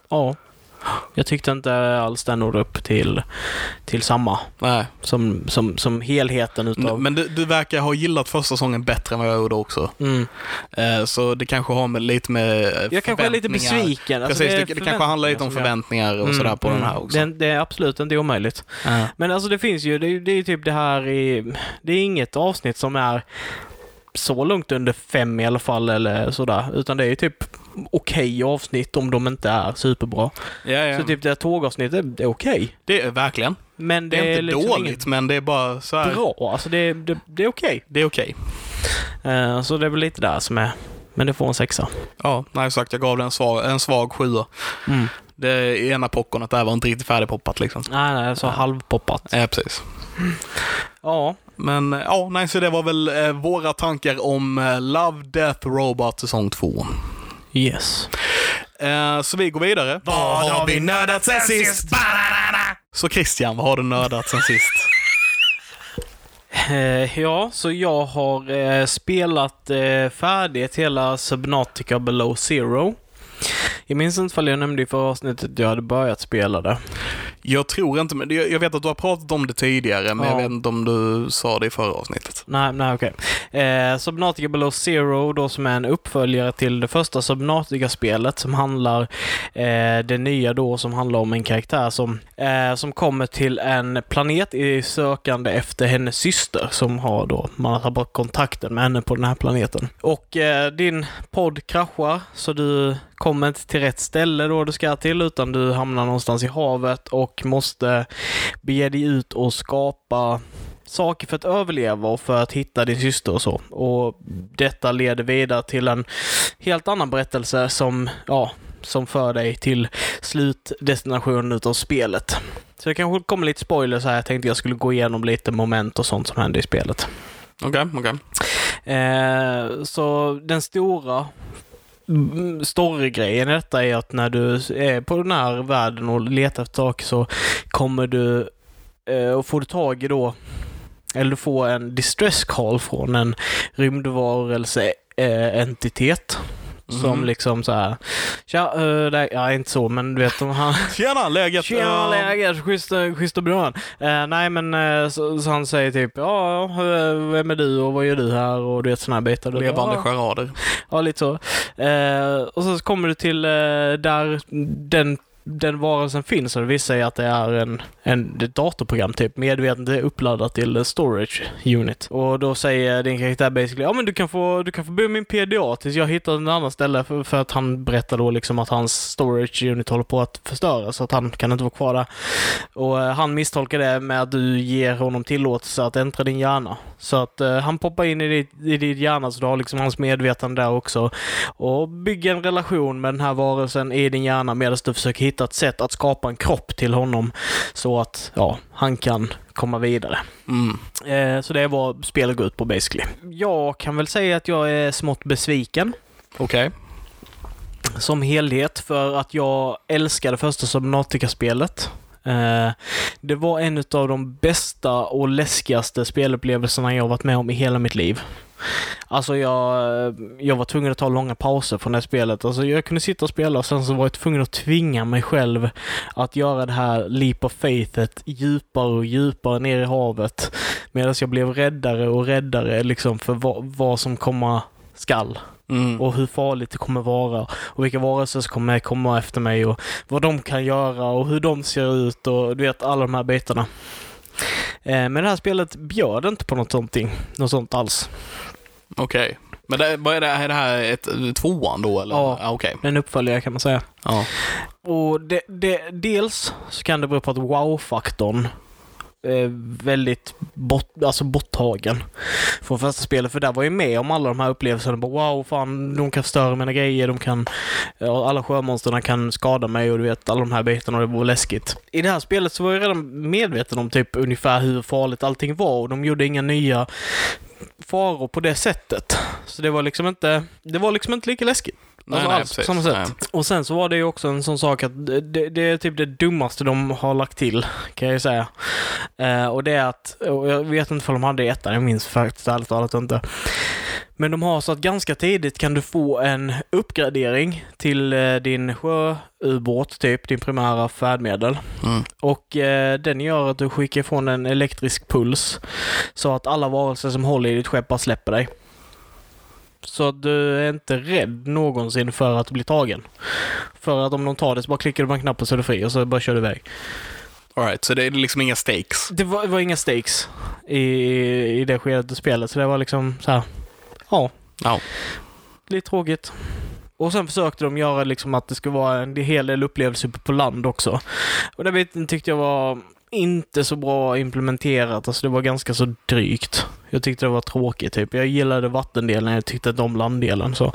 ja. Jag tyckte inte alls den nådde upp till, till samma Nej. som, som, som helheten utav... Men du, du verkar ha gillat första säsongen bättre än vad jag gjorde också. Mm. Eh, Så det kanske har med lite med eh, Jag kanske är lite besviken. Alltså, Precis, är det, det kanske handlar lite om förväntningar och sådär på Mm, den här mm. också. Det, det är absolut inte omöjligt. Men alltså det finns ju, det, är ju- det är ju typ det här i... Det är inget avsnitt som är så långt under fem i alla fall eller sådär. Utan det är ju typ okej avsnitt om de inte är superbra. Ja, ja. Så typ det här tågavsnittet är okej. Det är verkligen. Men Det det, är inte liksom dåligt, men det är bara så här. bra. Alltså det, det, det är okej. Det är okej. Eh, så det är väl lite där som är... Men det får en sexa. Ja, nej sagt, jag gav den en svag, en svag sjua. Mm. Det ena popcornet där var inte riktigt färdigpoppat liksom. Nej, nej, så halvpoppat. Ja, precis. Ja. Men eh, ja, nej, så det var väl eh, våra tankar om eh, Love, Death, Robot säsong 2. Yes. Eh, så vi går vidare. Vad har vi nördat sen sist? Så Christian, vad har du nördat sen sist? Eh, ja, så jag har eh, spelat färdigt hela Subnautica Below Zero. Jag minns inte ifall jag nämnde i förra avsnittet att jag hade börjat spela det. Jag tror inte, men jag vet att du har pratat om det tidigare, men Ja. jag vet inte om du sa det i förra avsnittet. Nej, nej okej. Eh, Subnautica Below Zero då som är en uppföljare till det första Subnautica-spelet som handlar, eh, det nya då som handlar om en karaktär som, eh, som kommer till en planet i sökande efter hennes syster som har då, man har tappat kontakten med henne på den här planeten. Och eh, din podd kraschar så du kommer inte till rätt ställe då du ska till utan du hamnar någonstans i havet och måste bege dig ut och skapa saker för att överleva och för att hitta din syster och så. Och detta leder vidare till en helt annan berättelse som, ja, som för dig till slutdestinationen utav spelet. Så det kanske kommer lite spoilers här. Jag tänkte jag skulle gå igenom lite moment och sånt som händer i spelet. Okej, okej. Eh, så den stora storygrejen i detta är att när du är på den här världen och letar efter saker så kommer du eh, och får du tag i då eller du får en distress call från en rymdvarelse eh, entitet. Som Mhm. liksom så här. Tja, uh, det, ja inte så men du vet om han... Tjena, läget? Tjena läget, schysst, schysst och bra. Eh, nej men eh, så, så han säger typ ja, eh, vem är du och vad gör du här och du vet sådana här bitar. Levande ja, charader. ja, lite så. Eh, och så kommer du till eh, där den den varelsen finns och det visar sig att det är en, en ett datorprogram typ medvetet uppladdat till storage unit. Och då säger din karaktär basically ja men du kan få, du kan få bo min PDA tills jag hittar ett annat ställe för, för att han berättar då liksom att hans storage unit håller på att förstöras så att han kan inte vara kvar där. Och eh, han misstolkar det med att du ger honom tillåtelse att äntra din hjärna. Så att eh, han poppar in i ditt, i ditt hjärna så du har liksom hans medvetande där också. Och bygger en relation med den här varelsen i din hjärna medan du försöker hitta ett sätt att skapa en kropp till honom så att ja, han kan komma vidare. Mm. Eh, så det är vad spelet går ut på basically. Jag kan väl säga att jag är smått besviken Okej. som helhet för att jag älskade första Subnautica-spelet. Eh, det var en av de bästa och läskigaste spelupplevelserna jag varit med om i hela mitt liv. Alltså jag, jag var tvungen att ta långa pauser från det här spelet. Alltså jag kunde sitta och spela och sen så var jag tvungen att tvinga mig själv att göra det här leap of faithet djupare och djupare ner i havet. Medan jag blev räddare och räddare liksom för vad, vad som komma skall Mm. och hur farligt det kommer vara och vilka varelser som kommer komma efter mig och vad de kan göra och hur de ser ut och du vet alla de här bitarna. Eh, Men det här spelet bjöd inte på något sånt, något sånt alls. Okej. Men det, vad är det, är det här ett, tvåan då eller? Ja. Okej. En uppföljare kan man säga. Ja. Och det, det, dels så kan det bero på att wow-faktorn eh, väldigt bort, alltså borttagen från första spelet. För där var jag med om alla de här upplevelserna. Bara, wow, fan, de kan förstöra mina grejer, de kan... Ja, alla sjömonsterna kan skada mig och du vet, alla de här bitarna och det var läskigt. I det här spelet så var jag redan medveten om typ ungefär hur farligt allting var och de gjorde inga nya faror på det sättet. Så det var liksom inte, det var liksom inte lika läskigt. Nej, Alltså nej, alls precis. samma sätt. Nej. Och sen så var det ju också en sån sak att det, det är typ det dummaste de har lagt till, kan jag ju säga. Eh, och det är att, och jag vet inte om de hade ettan, jag minns faktiskt ärligt talat inte. Men de har så att ganska tidigt kan du få en uppgradering till eh, din sjöubåt, typ din primära färdmedel. Mm. Och eh, den gör att du skickar ifrån en elektrisk puls så att alla varelser som håller i ditt skepp bara släpper dig. Så du är inte rädd någonsin för att bli tagen. För att om de tar dig så bara klickar du på en knapp och så är du fri och så bara kör du iväg. All right, så det är liksom inga stakes. Det var, det var inga stakes i, i det skedet i spelet, så det var liksom så här. Ja, Ja. lite tråkigt. Och sen försökte de göra liksom att det skulle vara en hel del upplevelser på land också. Och det tyckte jag var inte så bra implementerat. Alltså det var ganska så drygt. Jag tyckte det var tråkigt typ. Jag gillade vattendelen, jag tyckte inte om landdelen. Så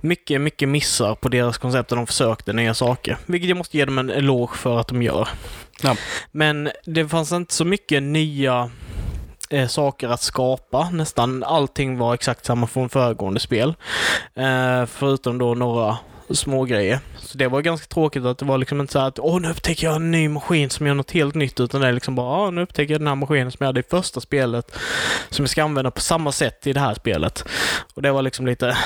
mycket, mycket missar på deras koncept när de försökte nya saker. Vilket jag måste ge dem en eloge för att de gör. Ja. Men det fanns inte så mycket nya eh, saker att skapa. Nästan allting var exakt samma från föregående spel. Eh, förutom då några små grejer. Så det var ganska tråkigt att det var liksom inte så att åh, nu upptäcker jag en ny maskin som gör något helt nytt, utan det är liksom bara ja, nu upptäcker jag den här maskinen som jag hade i första spelet, som jag ska använda på samma sätt i det här spelet. Och det var liksom lite,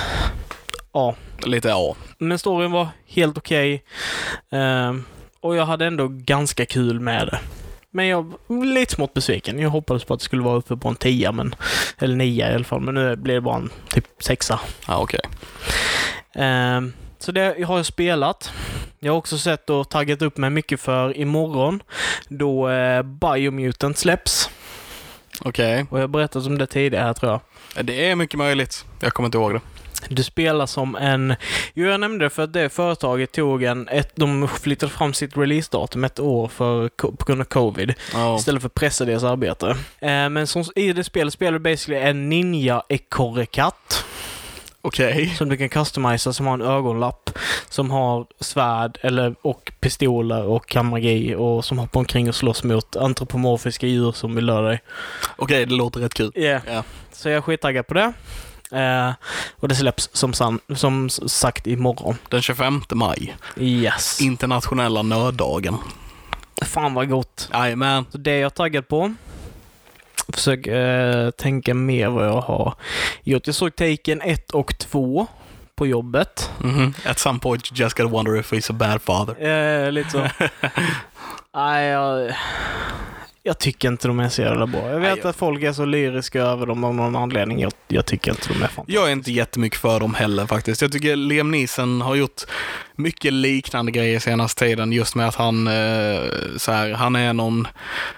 ja. Lite ja. Men storyn var helt okej. Ehm, och jag hade ändå ganska kul med det. Men jag var lite smått besviken. Jag hoppades på att det skulle vara uppe på en tia, men, eller nia i alla fall. Men nu blir det bara en typ sexa. Ja, okej. Ehm, så det har jag spelat. Jag har också sett och taggat upp mig mycket för imorgon då uh, Biomutant släpps. Okej. Och jag har berättat om det tidigare här tror jag. Det är mycket möjligt. Jag kommer inte ihåg det. Du spelar som en... Jo, jag nämnde det för att det företaget tog en... Ett, de flyttade fram sitt releasedatum ett år för, på grund av covid. Ja. Istället för att pressa deras arbetare. Eh, men som, i det spelet spelar du basically en ninja-ekorrekatt. Okej. Som du kan customisa som har en ögonlapp. Som har svärd eller, och pistoler och kan magi och som hoppar omkring och slåss mot antropomorfiska djur som vill döda dig. Okej, det låter rätt kul. Yeah. Ja. Så jag är skittaggad på det. Eh, och det släpps som, san, som sagt imorgon. Den 25 maj. Yes. Internationella nöddagen. Fan vad gott. Jajamän. Så det är jag taggad på. Försök eh, tänka mer vad jag har gjort. Jag såg Taken 1 och 2 på jobbet. Mhm. At some point you just gotta wonder if he's a bad father. Eh, lite så. Nej, jag, jag tycker inte de är så jävla bra. Jag vet Nej, att folk är så lyriska över dem av någon anledning. Jag, jag tycker inte de är fan. Jag är inte jättemycket för dem heller faktiskt. Jag tycker Liam Neeson har gjort mycket liknande grejer senaste tiden just med att han, eh, så här, han är någon,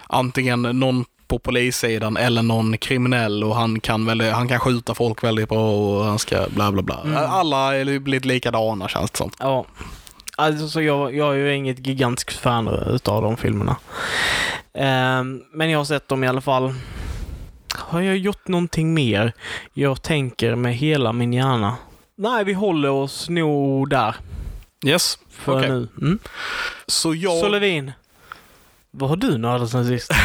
antingen någon på polissidan eller någon kriminell och han kan, väl, han kan skjuta folk väldigt bra och han ska bla bla bla. Mm. Alla är blivit likadana känns det som. Ja. Alltså, så jag, jag är ju inget gigantiskt fan utav de filmerna. Ehm, men jag har sett dem i alla fall. Har jag gjort någonting mer? Jag tänker med hela min hjärna. Nej, vi håller oss nog där Yes, okej. nu. Mm. Så jag... Så Levin, vad har du nördat sen sist?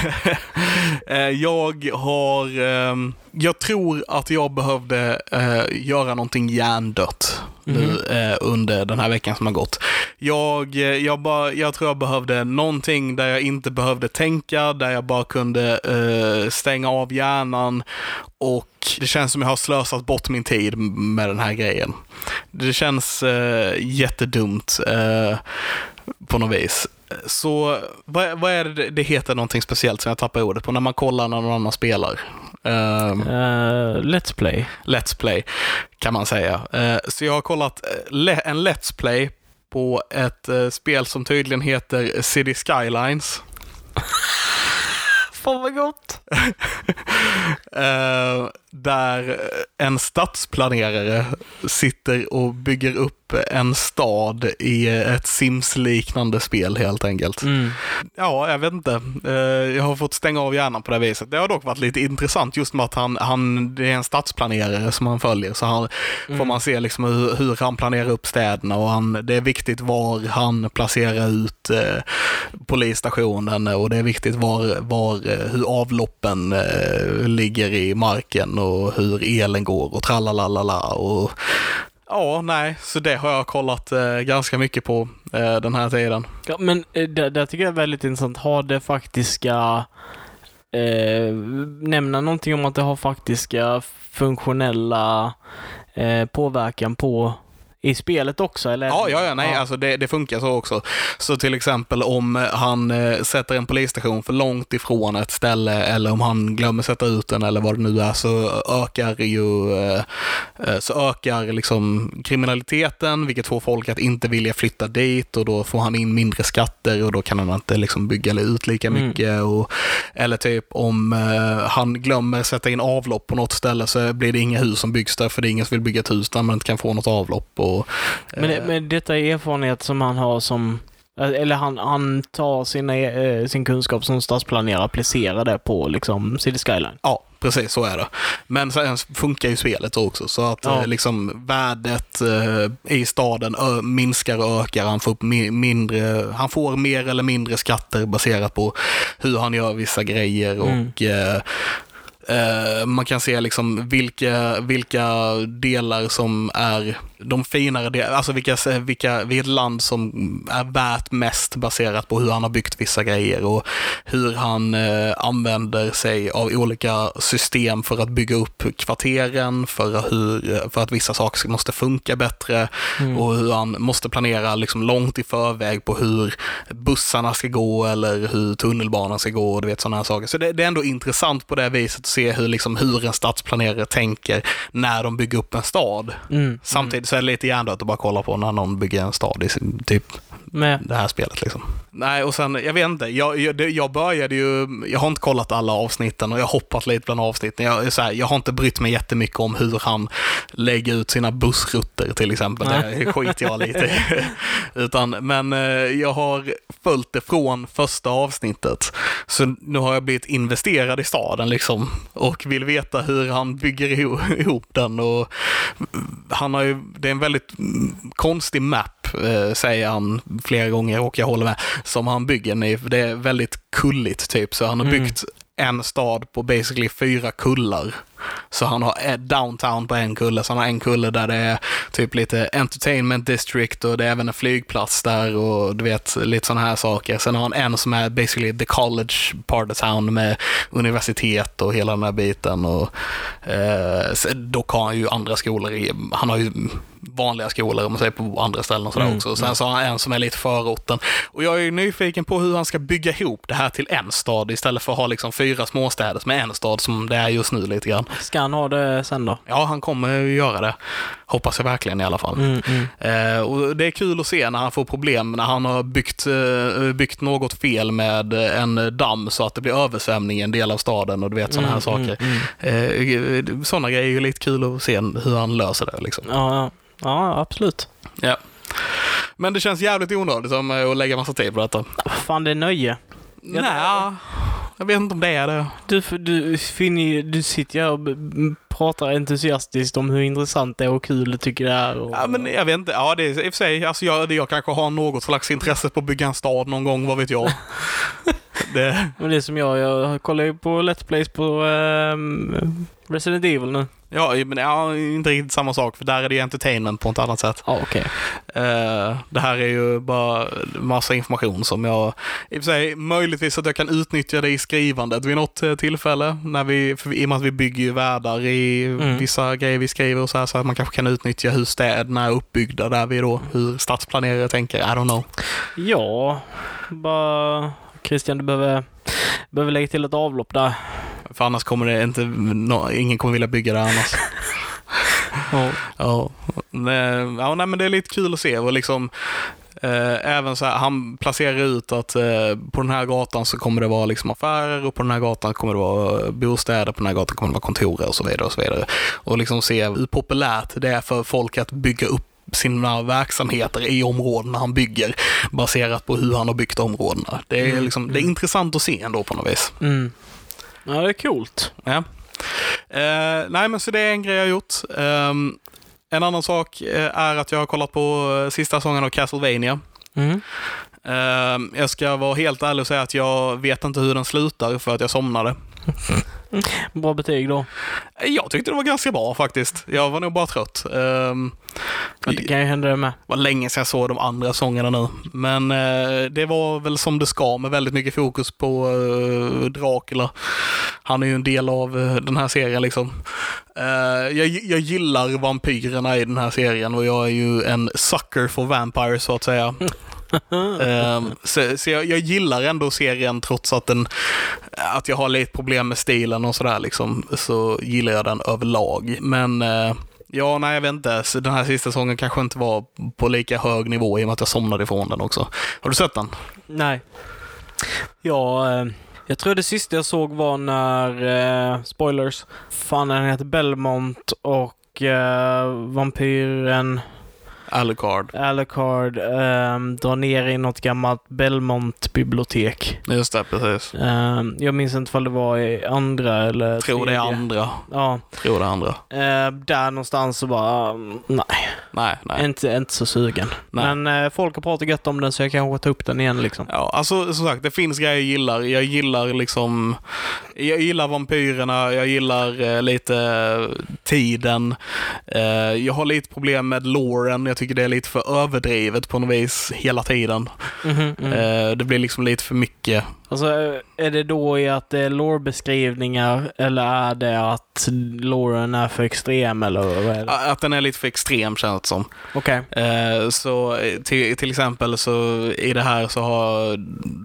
Eh, jag har, ehm, jag tror att jag behövde eh, göra någonting hjärndött nu Mhm. eh, under den här veckan som har gått. Jag, jag, bara, jag tror jag behövde någonting där jag inte behövde tänka, där jag bara kunde stänga av hjärnan och det känns som jag har slösat bort min tid med den här grejen. Det känns jättedumt på något vis. Så vad, vad är det, det heter någonting speciellt som jag tappar ordet på när man kollar när någon annan spelar? Ehm, Eh, let's play. Let's Play kan man säga. Eh, så jag har kollat eh, en Let's Play på ett eh, spel som tydligen heter City Skylines. Fan vad gott! Eh, där en stadsplanerare sitter och bygger upp en stad i ett Sims-liknande spel helt enkelt. Mm. Ja, jag vet inte. Eh, Jag har fått stänga av hjärnan på det viset. Det har dock varit lite intressant just med att han, han det är en stadsplanerare som han följer. Så han, får man se liksom hur, hur han planerar upp städerna och han, det är viktigt var han placerar ut eh, polisstationen och det är viktigt var, var, eh, hur avloppen eh, ligger i marken och hur elen går och trallalalala. Och, ja, nej, så det har jag kollat eh, ganska mycket på eh, den här tiden. Ja, men eh, det, det tycker jag är väldigt intressant. Har det faktiska... Eh, nämna någonting om att det har faktiska funktionella eh, påverkan på i spelet också? Eller? Ja, ja, ja nej, alltså det, det funkar så också. Så till exempel om eh, han eh, sätter en polisstation för långt ifrån ett ställe eller om han glömmer sätta ut den eller vad det nu är så ökar ju eh, eh, så ökar liksom kriminaliteten, vilket får folk att inte vilja flytta dit och då får han in mindre skatter och då kan han inte liksom bygga ut lika Mm. mycket. Och, eller typ om eh, han glömmer sätta in avlopp på något ställe så blir det inga hus som byggs där för det är ingen som vill bygga ett hus där man inte kan få något avlopp. Och, Men, det- men detta är erfarenhet som han har som... Eller han, han tar sina, eh, sin kunskap som stadsplanerare och applicerar det på liksom City Skyline. Ja, precis så är det. Men sen funkar ju spelet också, så att Ja. eh, liksom värdet eh, i staden ö, minskar och ökar. Han får, mi- mindre, han får mer eller mindre skatter baserat på hur han gör vissa grejer och Mm. eh, eh, man kan se liksom vilka, vilka delar som är de finare delarna, alltså vilka, vilka, vilket land som är värt mest baserat på hur han har byggt vissa grejer och hur han eh, använder sig av olika system för att bygga upp kvarteren, för, hur, för att vissa saker måste funka bättre Mm. och hur han måste planera liksom långt i förväg på hur bussarna ska gå eller hur tunnelbanan ska gå och du vet sådana här saker. Så det, det är ändå intressant på det viset att se hur, liksom, hur en stadsplanerare tänker när de bygger upp en stad. Mm. Samtidigt så är det lite hjärndött att bara kolla på när någon bygger en stad i sin, typ Med. det här spelet liksom. Nej, och sen, jag vet inte, jag, jag, jag började ju, jag har inte kollat alla avsnitten och jag har hoppat lite bland avsnitten. Jag, så här, jag har inte brytt mig jättemycket om hur han lägger ut sina bussrutter till exempel. Det skiter jag lite i. Utan, men eh, jag har följt det från första avsnittet. Så nu har jag blivit investerad i staden liksom och vill veta hur han bygger ihop, den. Och han har ju, det är en väldigt mm, konstig map, eh, säger han flera gånger och jag håller med, som han bygger i. Det är väldigt kulligt typ, så han har Mm. byggt en stad på basically fyra kullar. Så han har ett downtown på en kulle, så han har en kulle där det är typ lite entertainment district och det är även en flygplats där och du vet lite sådana här saker. Sen har han en som är basically the college part of town med universitet och hela den här biten. Och, eh, dock har han ju andra skolor i, han har ju vanliga skolor om man säger på andra ställen och sådär Mm, också. Sen så har han en som är lite förorten. Och jag är nyfiken på hur han ska bygga ihop det här till en stad istället för att ha liksom fyra småstäder som är en stad som det är just nu lite grann. Ska han ha det sen då? Ja, han kommer ju göra det. Hoppas jag verkligen i alla fall. Mm, mm. Eh, och det är kul att se när han får problem, när han har byggt, eh, byggt något fel med en damm så att det blir översvämning i en del av staden och du vet sådana här Mm, saker. mm, Eh, sådana grejer är ju lite kul att se hur han löser det. Liksom. Ja, ja. ja, absolut. Ja. Men det känns jävligt onödigt eh, att lägga massa tid på detta. Fan, det är nöje. Ja, Nej, jag vet inte om det är det. Du, du, finner, ju- du sitter ju här och pratar entusiastiskt om hur intressant det är och kul du tycker det är. Och, Ja, men jag vet inte. Ja, det är i och för sig. Alltså, jag, jag kanske har något slags intresse på att bygga en stad någon gång, vad vet jag. det, Men det är som jag, jag kollar ju på Let's Plays på ehm, Resident Evil nu. Ja, men ja, inte riktigt samma sak, för där är det ju entertainment på ett annat sätt. Ja, okej. Eh, det här är ju bara massa information som jag, i och för sig, möjligtvis att jag kan utnyttja det i skrivandet vid något eh, tillfälle. När vi, för I och med att vi bygger ju världar i Mm. vissa grejer vi skriver och så här, så att man kanske kan utnyttja hur städerna är uppbyggda där vi då, hur stadsplanerare tänker, I don't know. Ja, bara... Christian, du behöver, behöver lägga till ett avlopp där. För annars kommer det inte, no, ingen kommer vilja bygga det annars. Ja. Ja, ja, nej, men det är lite kul att se och liksom Eh, även så här, han placerar ut att eh, på den här gatan så kommer det vara liksom affärer och på den här gatan kommer det vara bostäder, på den här gatan kommer det vara kontor och så vidare. Och så vidare. Och liksom se hur populärt det är för folk att bygga upp sina verksamheter i områdena han bygger baserat på hur han har byggt områdena. Det är, Mm, liksom, det är intressant att se ändå på något vis. Mm. Ja, det är coolt. Ja. Eh, nej, men så det är en grej jag har gjort. Ehm, en annan sak eh, är att jag har kollat på eh, sista säsongen av Castlevania. Mm. Ehm, jag ska vara helt ärlig och säga att jag vet inte hur den slutar för att jag somnade. Bra betyg då. Jag tyckte det var ganska bra faktiskt. Jag var nog bara trött. Ehm, Men det kan ju hända det med. Det var länge sedan jag såg de andra sångerna nu. Men eh, det var väl som det ska med väldigt mycket fokus på eh, Dracula. Han är ju en del av eh, den här serien liksom. Jag, jag gillar vampyrerna i den här serien och jag är ju en sucker for vampires så att säga. Ehm, så så jag, jag gillar ändå serien trots att, den, att jag har lite problem med stilen och sådär liksom. Så gillar jag den överlag. Men eh, ja, nej jag vet inte. Så den här sista säsongen kanske inte var på lika hög nivå i och med att jag somnade ifrån den också. Har du sett den? Nej. Ja, ehm, jag tror det sista jag såg var när, eh, spoilers, fan den heter Belmont och eh, vampyren Alucard. Alucard eh, drar ner i något gammalt Belmont-bibliotek. Just det, precis. Eh, jag minns inte om det var i andra eller Tror det är tredje. andra. Ja, Tror det är andra. eh, där någonstans så bara, mm, nej, Nej, nej. inte, inte så sugen. Nej. Men eh, folk har pratat gött om den så jag kanske tar upp den igen liksom. Ja, alltså som sagt, det finns grejer jag gillar. Jag gillar liksom, jag gillar vampyrerna, jag gillar eh, lite tiden. Eh, jag har lite problem med loren. Jag tycker det är lite för överdrivet på något vis hela tiden. Mm. Eh, det blir liksom lite för mycket. Alltså, är det då i att det är lore-beskrivningar eller är det att loren är för extrem eller vad är det? Att den är lite för extrem känns det som. Okej. Eh, Så eh, till, till exempel så i det här så har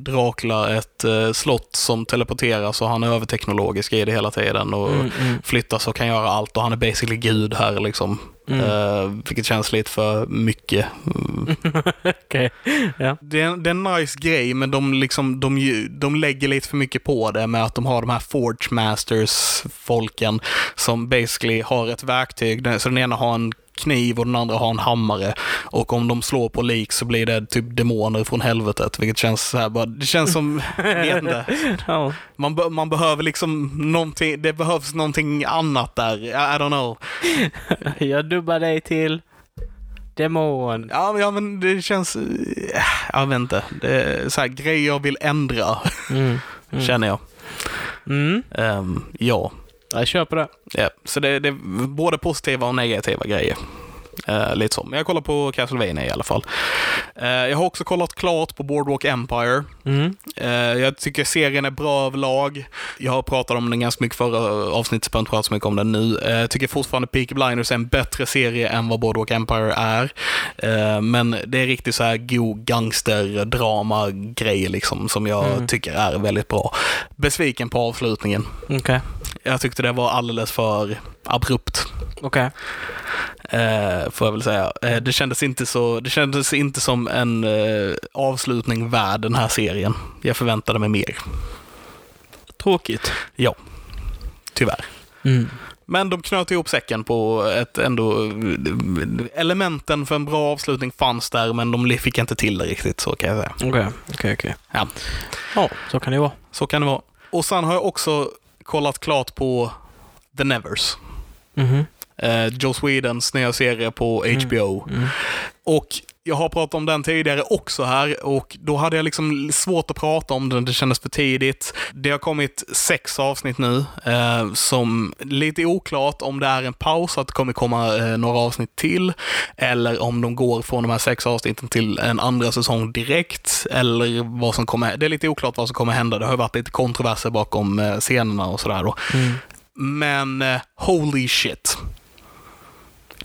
Dracula ett eh, slott som teleporteras och han är överteknologisk i det hela tiden och Mm, mm, flyttas och kan göra allt och han är basically gud här liksom. mm. Eh, vilket känns lite för mycket. Mm. Okej. Ja. Det, är, det är en nice grej, men de, liksom, de, de lägger lite för mycket på det med att de har de här Forge Masters-folken som basically har ett verktyg. Så den ena har en kniv och den andra har en hammare. Och om de slår på lik så blir det typ demoner från helvetet, vilket känns så här bara, det känns som, vet inte. Man, be, man behöver liksom någonting, det behövs någonting annat där. I, I don't know. Jag dubbar dig till demon. Ja, men- ja men det känns, jag vet inte. Det är så här grejer jag vill ändra, Mm. Mm. känner jag. Mm. Ehm, ja. Jag köper det. ja, så det, det är både positiva och negativa grejer. Eh, lite så. Men jag kollar på Castlevania i alla fall. Eh, jag har också kollat klart på Boardwalk Empire. Mm. Eh, jag tycker serien är bra överlag. Jag har pratat om den ganska mycket förra avsnittet, så jag inte prata så mycket om den nu. Jag tycker fortfarande Peaky Blinders är en bättre serie än vad Boardwalk Empire är. Men det är riktigt så här god gangsterdrama-grej liksom, som jag Mm. tycker är väldigt bra. Besviken på avslutningen. Okej. Jag tyckte det var alldeles för abrupt. Okej. Eh, får jag väl säga. Eh, det, kändes inte så, det kändes inte som en eh, avslutning värd den här serien. Jag förväntade mig mer. Tråkigt. Ja, tyvärr. Mm. Men de knöt ihop säcken på ett ändå... Elementen för en bra avslutning fanns där, men de fick inte till det riktigt, så kan jag säga. Okej, okej, okej. Ja. Ja, så kan det vara. Så kan det vara. Och sen har jag också kollat klart på The Nevers. Mhm. Eh, Joe Swedens nya serie på HBO. Mm. Och jag har pratat om den tidigare också här och då hade jag liksom svårt att prata om den, det kändes för tidigt. Det har kommit sex avsnitt nu, eh, som lite oklart om det är en paus, att det kommer komma eh, några avsnitt till, eller om de går från de här sex avsnitten till en andra säsong direkt, eller vad som kommer, det är lite oklart vad som kommer hända. Det har varit lite kontroverser bakom eh, scenerna och sådär då. Mm. Men eh, holy shit.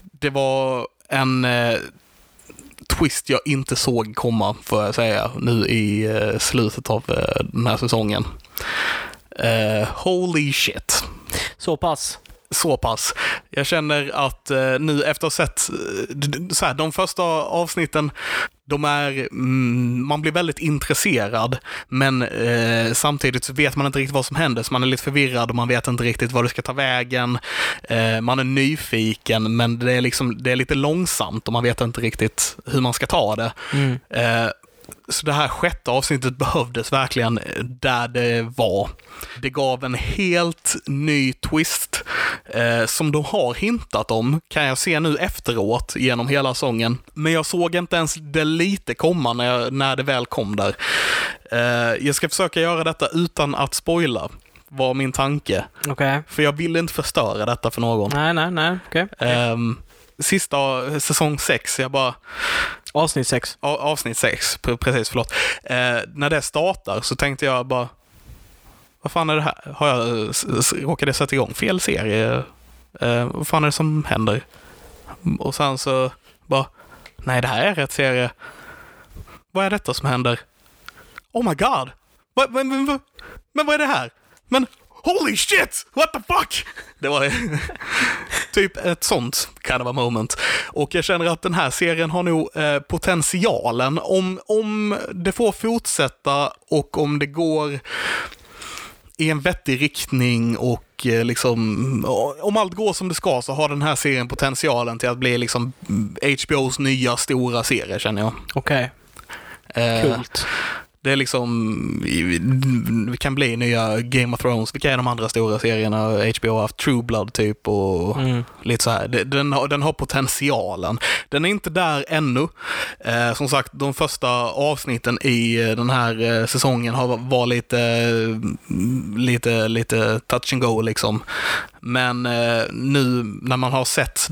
Det var en eh, twist jag inte såg komma, får jag säga, nu i eh, slutet av eh, den här säsongen. Uh, holy shit. Så pass så pass. Jag känner att eh, nu efter att ha sett eh, så här, de första avsnitten, de är, mm, man blir väldigt intresserad, men eh, samtidigt så vet man inte riktigt vad som händer, så man är lite förvirrad och man vet inte riktigt vad det ska ta vägen. Eh, man är nyfiken, men det är, liksom, det är lite långsamt och man vet inte riktigt hur man ska ta det. Mm. Så det här sjätte avsnittet behövdes verkligen där det var. Det gav en helt ny twist eh, som de har hintat om, kan jag se nu efteråt genom hela sången. Men jag såg inte ens det lite komma när, jag, när det väl kom där. Eh, jag ska försöka göra detta utan att spoila, var min tanke. Okej. För jag vill inte förstöra detta för någon. Nej, nej, nej. Okej. Ehm, sista säsong sex, jag bara Avsnitt sex. A- avsnitt sex, pre- precis, förlåt. Eh, när det startar så tänkte jag bara, vad fan är det här? Har jag, råkade jag sätta igång fel serie? Eh, vad fan är det som händer? Och sen så bara, nej det här är rätt serie. Vad är detta som händer? Oh my god! Va, men, men, men, men vad är det här? Men holy shit! What the fuck? Det var typ ett sånt kind of a moment. Och jag känner att den här serien har nog eh, potentialen, om, om det får fortsätta och om det går i en vettig riktning och eh, liksom, om allt går som det ska så har den här serien potentialen till att bli liksom HBOs nya stora serie känner jag. Okej. Eh, Coolt. Det är liksom, det kan bli nya Game of Thrones. Vilka är de andra stora serierna HBO har haft? True Blood typ och Mm. lite så här. Den har, den har potentialen. Den är inte där ännu. Eh, som sagt, de första avsnitten i eh, den här eh, säsongen har var lite, eh, lite, lite touch and go liksom. Men eh, nu när man har sett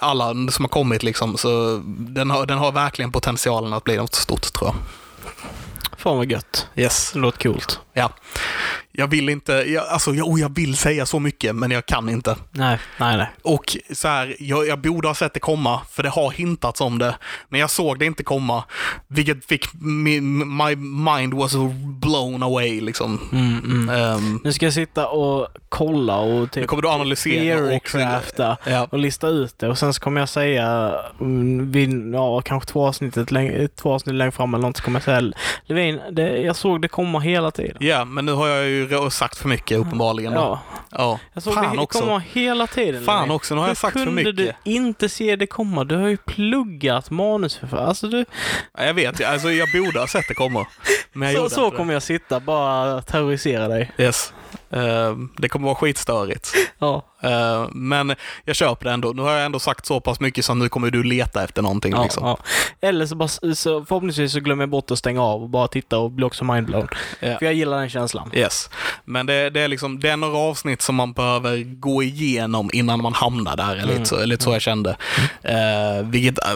alla som har kommit liksom, så den har, den har verkligen potentialen att bli något stort tror jag. Fan vad gött. Yes. Det låter coolt. Ja. Jag vill inte, jag, alltså jag, och jag vill säga så mycket, men jag kan inte. Nej, nej, nej. Och så här, jag, jag borde ha sett det komma, för det har hintats om det. Men jag såg det inte komma, vilket fick mi, my mind was blown away liksom. Mm, mm. Ehm, Nu ska jag sitta och kolla och nu typ kommer du analysera och... theorycrafta Ja. och lista ut det och sen så kommer jag säga mm, vid, ja, kanske två avsnitt, två avsnitt längre fram eller något så kommer jag säga Levin, det, jag såg det komma hela tiden. Ja, men nu har jag ju sagt för mycket uppenbarligen. Ja, ja. jag såg Fan det också. komma hela tiden. Fan också, nu har Hur jag sagt för kunde mycket. du inte se det komma? Du har ju pluggat manusförfattare. Alltså du, Ja, Jag vet, alltså jag borde ha sett det komma. Men jag så, så kommer jag sitta, bara terrorisera dig. Yes. Ehm, det kommer vara skitstörigt. Ja, men jag köper det ändå. Nu har jag ändå sagt så pass mycket så nu kommer du leta efter någonting. ja, liksom. ja. Eller så, bara, så förhoppningsvis så glömmer jag bort att stänga av och bara titta och bli också mindblown. Ja. För jag gillar den känslan. Yes. Men det, det, är liksom, det är några avsnitt som man behöver gå igenom innan man hamnar där. Är lite, så, lite så jag kände. Uh, vilket, eh,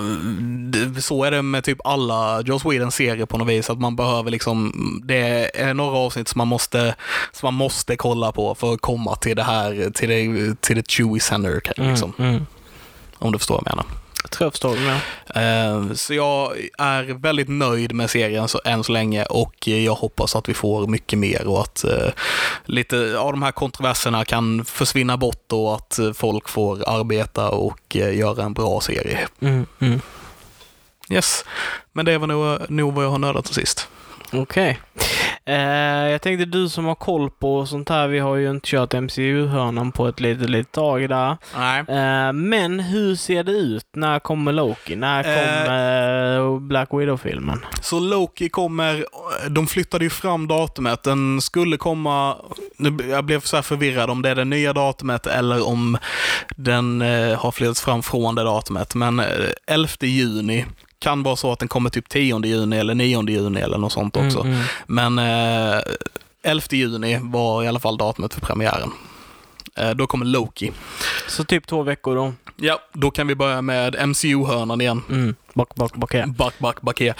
det- så är det med typ alla Joss Whedon serier på något vis. Att man behöver liksom, det är några avsnitt som man måste, som man måste kolla på för att komma till det här, till det, till det chewy center. Liksom, Mm, mm. Om du förstår vad jag menar. Jag tror jag förstår det med. Eh, Så jag är väldigt nöjd med serien så, än så länge och jag hoppas att vi får mycket mer och att eh, lite av de här kontroverserna kan försvinna bort och att folk får arbeta och eh, göra en bra serie. Mm, mm. Yes, men det var nog, nog vad jag har nördat till sist. Okej. Eh, jag tänkte du som har koll på sånt här, vi har ju inte kört MCU-hörnan på ett litet, litet tag där. Nej. Eh, men hur ser det ut? När kommer Loki? När kommer eh, Black Widow-filmen? Så Loki kommer, de flyttade ju fram datumet. Den skulle komma, nu- jag blev så här förvirrad om det är det nya datumet eller om den eh, har flyttats fram från det datumet. Men eh, 11 juni kan vara så att den kommer typ 10 juni eller 9 juni eller något sånt också. Mm, mm. Men eh, 11 juni var i alla fall datumet för premiären. Eh, då kommer Loki. Så typ två veckor då. Ja, då kan vi börja med MCU-hörnan igen. Mm. Bak, bak här. Back, back, back here.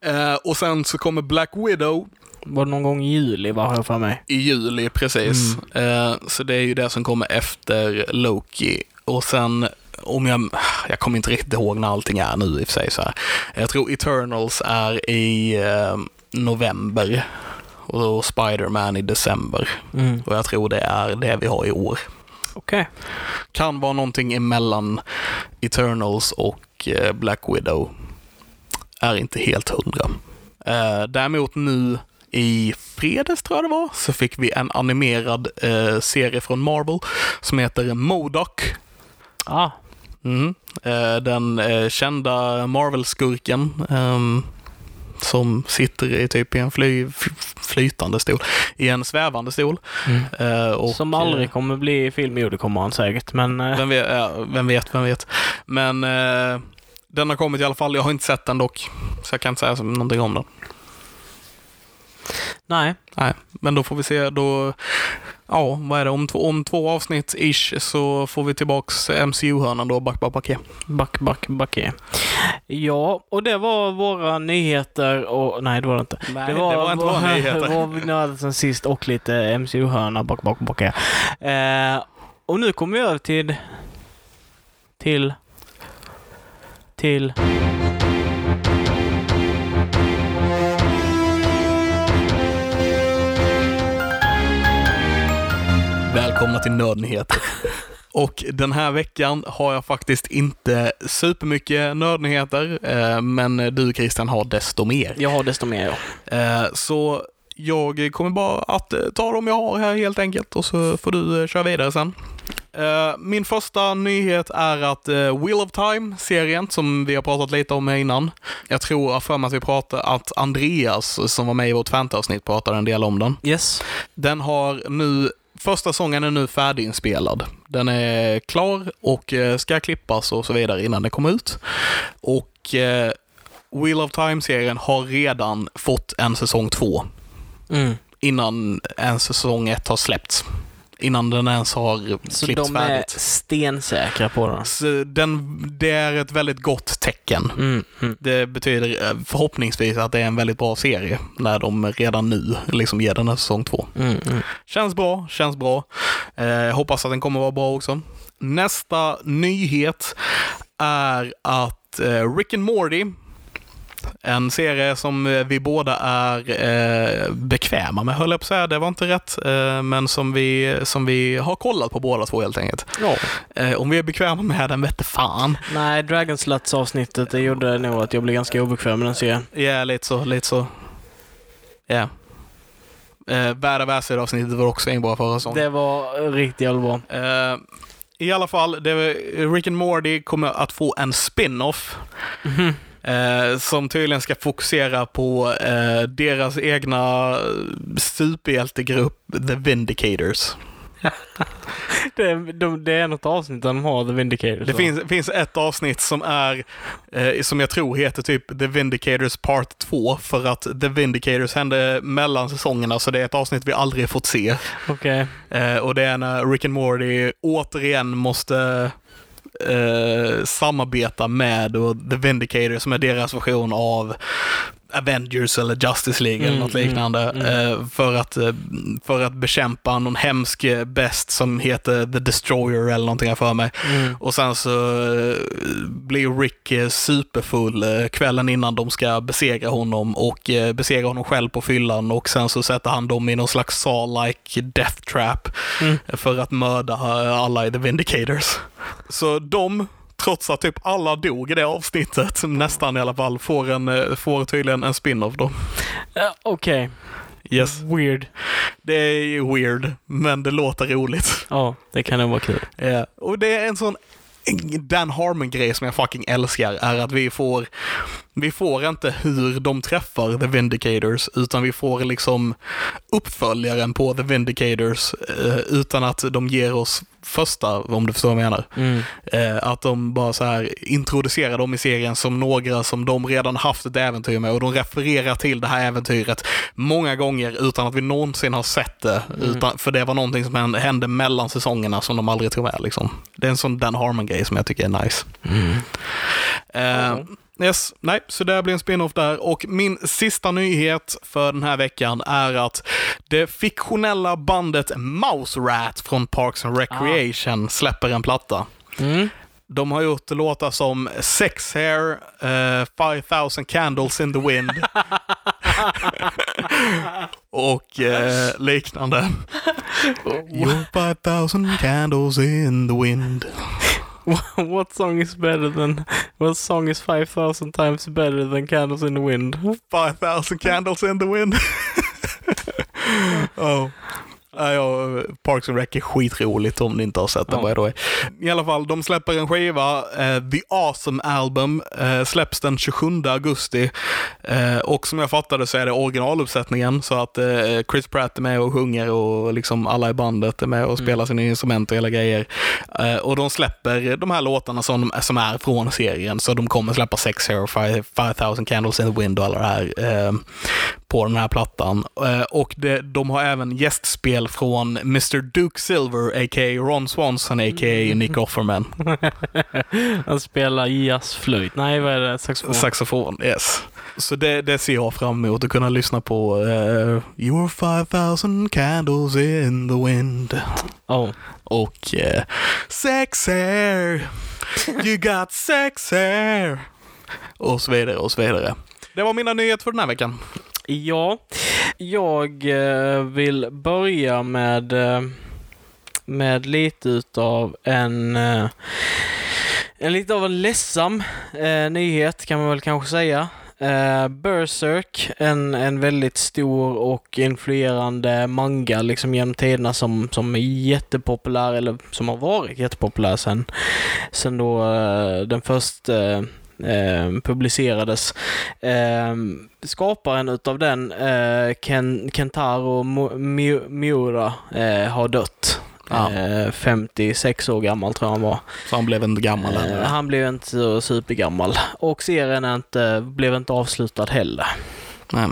Eh, och sen så kommer Black Widow Var det någon gång i juli, vad har jag för mig? i juli, precis. Eh, så det är ju det som kommer efter Loki. Och sen, om jag, jag kommer inte riktigt ihåg när allting är nu i och för sig. Så här. Jag tror Eternals är i eh, november och Spider-Man i december. Mm. Och jag tror det är det vi har i år. Okej. Kan vara någonting emellan Eternals och eh, Black Widow. Är inte helt hundra. Eh, däremot nu i fredags tror jag det var, så fick vi en animerad eh, serie från Marvel som heter Modok. Ah, Mm. Den eh, kända Marvel-skurken ehm, som sitter i typ i en fly, flytande stol, i en svävande stol. mm. Eh, och, Som aldrig kommer bli film. Jo, det kommer han säkert, men... Vem vet, vem vet, vem vet. Men den har kommit i alla fall. Jag har inte sett den dock, så jag kan inte säga någonting om den. Nej. Nej, men då får vi se. Då, ja, vad är det? Om två, om två avsnitt ish så får vi tillbaks MCU-hörnan då, back, back, back. Back, back, backe. Ja, och det var våra nyheter och... Nej, det var det inte. Nej, det var inte våra nyheter. Det var nördar sen sist och lite MCU-hörna back, back, backe. Eh, och nu kommer vi över till... Till... Till... Välkomna till Nördnyheter. Och den här veckan har jag faktiskt inte supermycket nördnyheter, eh, men du Christian har desto mer. Jag har desto mer, ja. Eh, Så jag kommer bara att eh, ta dem jag har här helt enkelt och så får du köra vidare sen. Min första nyhet är att Wheel of Time-serien, som vi har pratat lite om innan, jag tror för mig att vi pratade att Andreas, som var med i vårt fantasavsnitt, pratade en del om den. Yes. Den har nu, första sången är nu färdiginspelad. Den är klar och eh, ska klippas och så vidare innan den kommer ut. Och eh, Wheel of Time-serien har redan fått en säsong två Mm. innan en säsong ett har släppts. Innan den ens har Så klippts de är färdigt. stensäkra på den. Så den, det är ett väldigt gott tecken. Mm. Mm. Det betyder eh, förhoppningsvis att det är en väldigt bra serie när de redan nu liksom ger den en säsong två. Mm. Mm. Känns bra, känns bra. Eh, hoppas att den kommer vara bra också. Nästa nyhet är att eh, Rick and Morty, en serie som eh, vi båda är eh, bekväma med, höll jag på att säga. Det var inte rätt, eh, men som vi, som vi har kollat på båda två helt enkelt. Ja. Eh, om vi är bekväma med den vette fan. Nej, Dragon Sluts avsnittet det gjorde nog att jag blev ganska obekväm med den serien. Ja, lite så, lite så. Ja. Eh, Bad of Acid avsnittet var också en bra förra säsongen. Det var riktigt jävla bra. Eh, I alla fall, det, Rick and Morty kommer att få en spin-off. Mhm. Eh, som tydligen ska fokusera på eh, deras egna superhjältegrupp The Vindicators. Det, de, det är något avsnitt där de har The Vindicator. Det finns, finns ett avsnitt som är, eh, som jag tror heter typ The Vindicators Part 2, för att The Vindicators hände mellan säsongerna, så det är ett avsnitt vi aldrig fått se. Okej. Eh, och det är när Rick and Morty återigen måste eh, samarbeta med och The Vindicator som är deras version av Avengers eller Justice League eller Mm, något liknande mm, mm. Eh, för, att, eh, för att bekämpa någon hemsk eh, best som heter The Destroyer eller någonting jag för mig. Mm. Och sen så blir Rick superfull kvällen innan de ska besegra honom och besegra honom själv på fyllan och sen så sätter han dem i någon slags Saw-like death trap Mm. för att mörda alla i The Vindicators. Så de, trots att typ alla dog i det avsnittet, nästan i alla fall, får, en, eh, får tydligen en spin-off då. Ja, Okej. Yes. Weird. Det är weird, men det låter roligt. Ja, det kan nog vara kul. Ja, och det är en sån Dan Harmon-grej som jag fucking älskar är att vi får, vi får inte hur de träffar The Vindicators, utan vi får liksom uppföljaren på The Vindicators eh, utan att de ger oss första, om du förstår vad jag menar. Mm. Eh, att de bara så här introducerar dem i serien som några som de redan haft ett äventyr med och de refererar till det här äventyret många gånger utan att vi någonsin har sett det. Utan, för det var någonting som hände, mellan säsongerna som de aldrig tog med. Liksom. Det är en sån Dan Harmon-grej som jag tycker är nice. Eh, Yes, nej, så det blir en spin-off där. Och min sista nyhet för den här veckan är att det fiktionella bandet Mouse Rat från Parks and Recreation släpper en platta. Mm. De har gjort låtar som Sex Hair, eh, 5000 Candles in the Wind och eh, liknande. You're 5000 candles in the wind. What song is better than... What song is 5000 times better than Candles in the Wind? 5000 candles in the wind. oh. Ja, Parks and Rec är skitroligt om ni inte har sett den Ja. by. I alla fall, de släpper en skiva. eh, The Awesome Album eh, släpps den 27 augusti. Eh, och som jag fattade så är det originaluppsättningen. Så att Chris Pratt är med och sjunger och liksom alla i bandet är med och spelar sina instrument och hela grejer. Och de släpper de här låtarna som, som är från serien. Så de kommer släppa Sex Hero, 5000 Candles in the Wind och alla det här på den här plattan. Eh, och det, de har även gästspel från Mr. Duke Silver, a.k.a. Ron Swanson, a.k.a. Nick Offerman. Han spelar jazzflöjt. Nej, vad är det? Saxofon? Saxofon, yes. Så det, det ser jag fram emot, att kunna lyssna på uh, You're 5000 candles in the wind. oh. Och uh, Sex hair, you got sex hair. Och så vidare och så vidare. Det var mina nyheter för den här veckan. Ja, jag eh, vill börja med, eh, med lite utav en, eh, en lite av en ledsam eh, nyhet kan man väl kanske säga. Eh, Berserk, en, en väldigt stor och influerande manga liksom genom tiderna som, som är jättepopulär, eller som har varit jättepopulär sen, sen då eh, den första eh, eh, publicerades. Eh, skaparen utav den, eh, Ken, Kentaro Miura, eh, har dött. Ja. Eh, 56 år gammal tror jag han var. Så han blev inte gammal Eh, ännu. han blev inte så supergammal. Och serien inte, blev inte avslutad heller. Nej.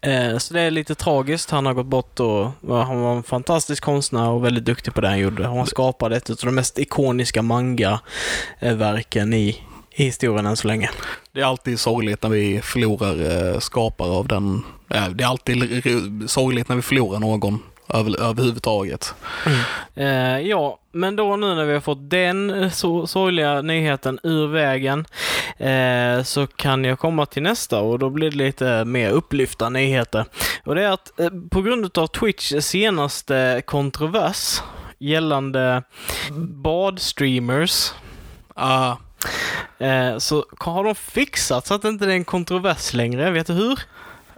Eh, så det är lite tragiskt. Han har gått bort och han var en fantastisk konstnär och väldigt duktig på det han gjorde. Han skapade ett av de mest ikoniska manga-verken i, i historien än så länge. Det är alltid sorgligt när vi förlorar eh, skapare av den. Eh, det är alltid sorgligt när vi förlorar någon över, överhuvudtaget. Eh, ja, men då nu när vi har fått den eh, sorgliga nyheten ur vägen eh, så kan jag komma till nästa och då blir det lite mer upplyftande nyheter. Och det är att eh, på grund av Twitch senaste kontrovers gällande badstreamers Ah, eh, så har de fixat så att det inte är en kontrovers längre. Vet du hur?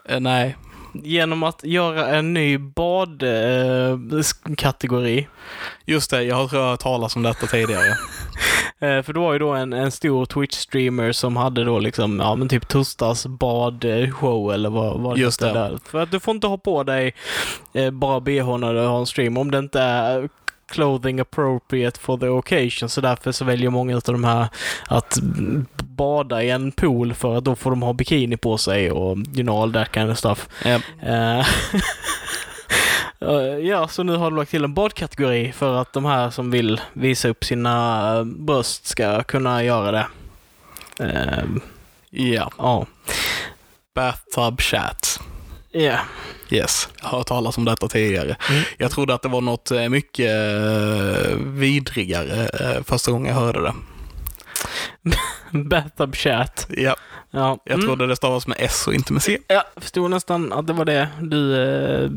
eh, nej. Genom att göra en ny badkategori. Just det, jag har hört talas om detta tidigare. Eh, för det var ju då en, en stor Twitch-streamer som hade då liksom, ja men typ torsdags badshow eller vad, vad Just det. Där. För att du får inte ha på dig eh, bara bh när du har en stream om det inte är clothing appropriate for the occasion. Så därför så väljer många av de här att bada i en pool för att då får de ha bikini på sig och you know all that kind of stuff. Eh, Eh, eh, Ja, så nu har de lagt till en badkategori för att de här som vill visa upp sina eh, bröst ska kunna göra det. Ja, Ja, bathtub chat. Ja. Yes, jag har hört talas om detta tidigare. Mm. Jag trodde att det var något eh, mycket eh, vidrigare eh, första gången jag hörde det. Bathtub chat. Ja, Ja. jag Mm. trodde det stavas med S och inte med C. Ja, förstod nästan att det var det du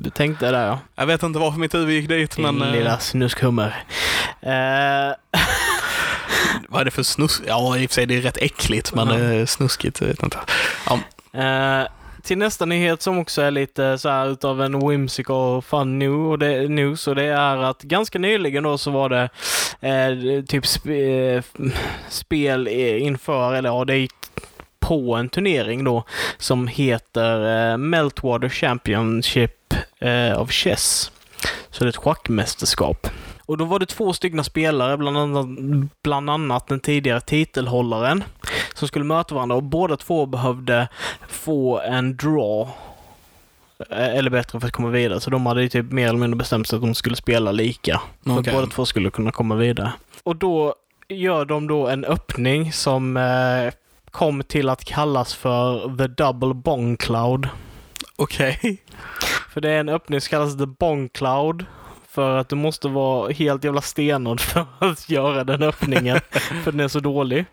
eh, tänkte där ja. Jag vet inte varför mitt huvud gick dit, Din men... eh, lilla snuskhummer. Eh, Vad är det för snusk? Ja, i och för sig det är rätt äckligt, men uh snuskigt, jag vet inte. Ja, Eh, till nästa nyhet som också är lite så här utav en whimsical fun new och det, news och det är att ganska nyligen då så var det eh, typ sp eh, spel inför, eller ja, det gick på en turnering då som heter eh, Meltwater Championship eh, of Chess. Så det är ett schackmästerskap. Och då var det två stycken spelare, bland annat, bland annat den tidigare titelhållaren, som skulle möta varandra och båda två behövde få en draw. Eh, Eller bättre för att komma vidare. Så de hade ju typ mer eller mindre bestämt sig att de skulle spela lika. För att båda två skulle kunna komma vidare. Och då gör de då en öppning som eh, kom till att kallas för The Double Bong Cloud. okej. För det är en öppning som kallas The Bong Cloud. För att du måste vara helt jävla stenad för att göra den öppningen. för den är så dålig.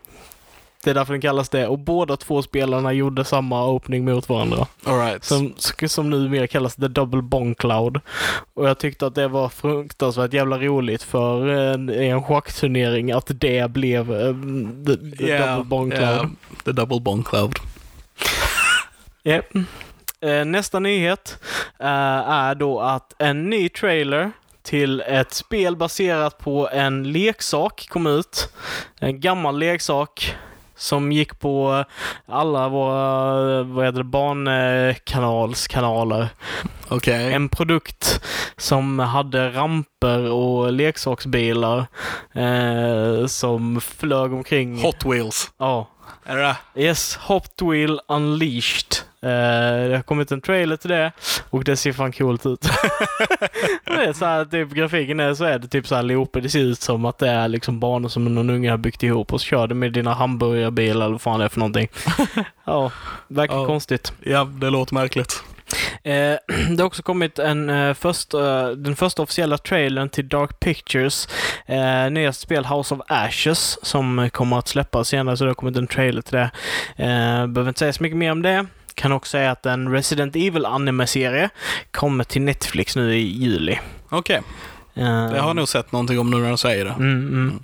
Det är därför den kallas det. Och båda två spelarna gjorde samma opening mot varandra. All right. Som, som numera kallas The Double Bong Cloud. Och jag tyckte att det var fruktansvärt jävla roligt för en, en schackturnering att det blev um, The, the Yeah, Double Bong Cloud. yeah, the double bong cloud. Japp. Eh, Nästa nyhet eh, är då att en ny trailer till ett spel baserat på en leksak kom ut. En gammal leksak som gick på alla våra vad heter det, barnkanalskanaler. Okej. En produkt som hade ramper och leksaksbilar eh, som flög omkring. Hot Wheels. Ja. Är det Yes, Hot Wheel Unleashed. Eh, det har kommit en trailer till det och det ser fan coolt ut. det är så här, typ grafiken är så är det typ så här loopet. Det ser ut som att det är liksom banor som någon unge har byggt ihop och så kör du med dina hamburgarbilar eller vad fan det är för någonting. ja, verkar Ja. konstigt. Ja, det låter märkligt. Eh, det har också kommit en, eh, första, den första officiella trailern till Dark Pictures eh, nyaste spel House of Ashes som kommer att släppas senare, så det har kommit en trailer till det. Eh, behöver inte säga så mycket mer om det. Kan också säga att en Resident Evil anime-serie kommer till Netflix nu i juli. Okej, Eh, det har jag nog sett någonting om nu när du säger det. Mm, mm.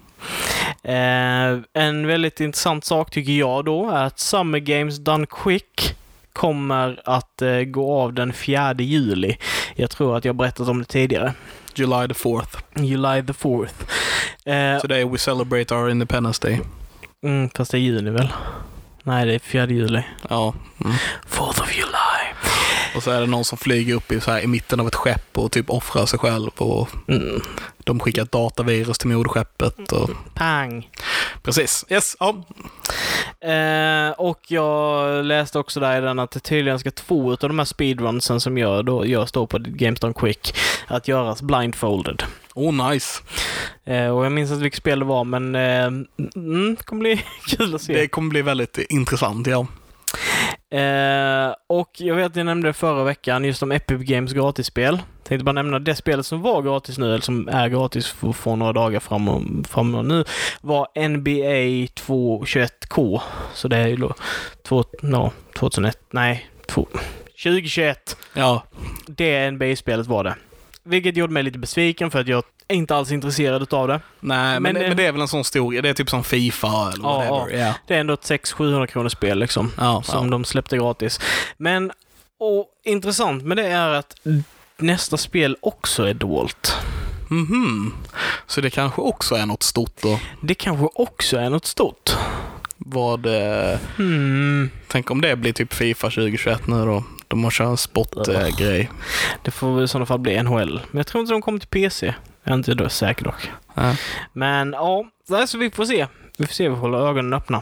Eh, en väldigt intressant sak tycker jag då är att Summer Games Done Quick kommer att eh, gå av den 4 juli. Jag tror att jag berättat om det tidigare. July the 4th. July the 4th. Eh, Today we celebrate our Independence Day. mm, fast det är juni väl? Nej, det är 4 juli. Ja. Mm. 4th of July. Och så är det någon som flyger upp i, så här, i mitten av ett skepp och typ offrar sig själv och Mm. de skickar ett datavirus till moderskeppet. Och... Pang! Precis. Yes. Ja. Eh, och jag läste också där i den att det tydligen ska två av de här speedrunsen som gör, då, görs då på Games Done Quick att göras blindfolded. Oh, nice. Eh, och jag minns inte vilket spel det var, men eh, mm, det kommer bli kul att se. Det kommer bli väldigt intressant, ja. Eh, och jag vet att jag nämnde förra veckan, just om Epic Games gratisspel. Tänkte bara nämna det spelet som var gratis nu, eller som är gratis för, för några dagar fram och, fram nu, var NBA 221K. Så det är ju då två, no, 2001, nej, två, 2021. Ja, Det NBA-spelet var det. Vilket gjorde mig lite besviken för att jag är inte alls intresserad av det. nej, men, Men det, det- men det är väl en sån stor, det är typ som Fifa eller Ja, whatever. Ja, Det är ändå ett 600-700 kronors spel liksom. ja. som ja. de släppte gratis. Men, och intressant med det är att nästa spel också är dolt. Mhm. Så det kanske också är något stort då. Det kanske också är något stort. Vad, eh, Hmm, tänk om det blir typ Fifa 2021 nu då. De har kört en sportgrej. det får väl i sådana fall bli NHL. Men jag tror inte de kommer till PC. Jag är inte då säker dock. Ja. Men ja, så vi får se. Vi får se, vi håller ögonen öppna.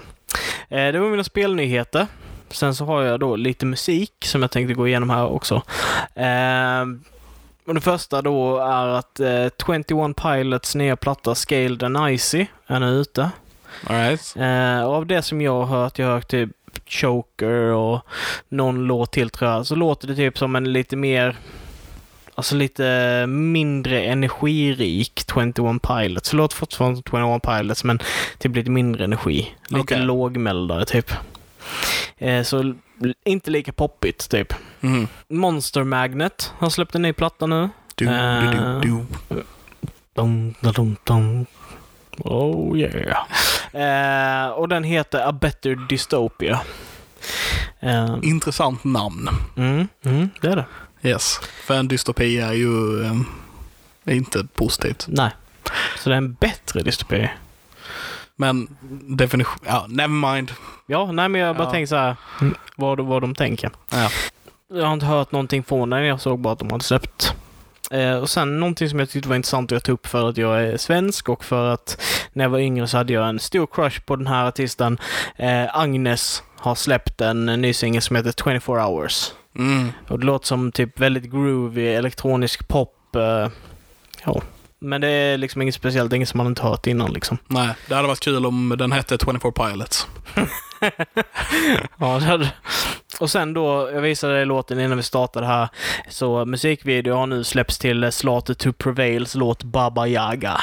Eh, det var mina spelnyheter. Sen så har jag då lite musik som jag tänkte gå igenom här också. Eh, och det första då är att eh, 21 Pilots nya platta Scaled and Icy är nu ute. Right. Eh, av det som jag har hört, jag har hört typ Choker och någon låt till tror jag, så låter det typ som en lite mer Alltså lite mindre energirik 21 Pilots. Det låter fortfarande som 21 Pilots men typ lite mindre energi. Lite Okej. lågmäldare typ. Eh, så inte lika poppigt typ. Mhm. Monster Magnet har släppt en ny platta nu. Du, du, Eh. du, du. Dum, dum, dum, dum. Oh yeah. Eh, och den heter A Better Dystopia. Eh, Intressant namn. mm, mm, det är det. Yes. För en dystopi är ju eh, inte positivt. Nej. Så det är en bättre dystopi. Men definition, ja, never mind. Ja, nej men jag bara Ja. tänker så här vad, vad de tänker. Ja. Jag har inte hört någonting från den, jag såg bara att de hade släppt. Eh, och sen någonting som jag tyckte var intressant att ta upp för att jag är svensk och för att när jag var yngre så hade jag en stor crush på den här artisten. Eh, Agnes har släppt en ny singel som heter 24 hours. Mm. Och det låter som typ väldigt groovy, elektronisk pop. Eh, ja. Men det är liksom inget speciellt, inget som man inte hört innan liksom. Nej, det hade varit kul om den hette 24 Pilots. ja, det hade, Och sen då, jag visade dig låten innan vi startade här, så musikvideo har nu släppts till Slaughter to Prevails låt Baba Yaga.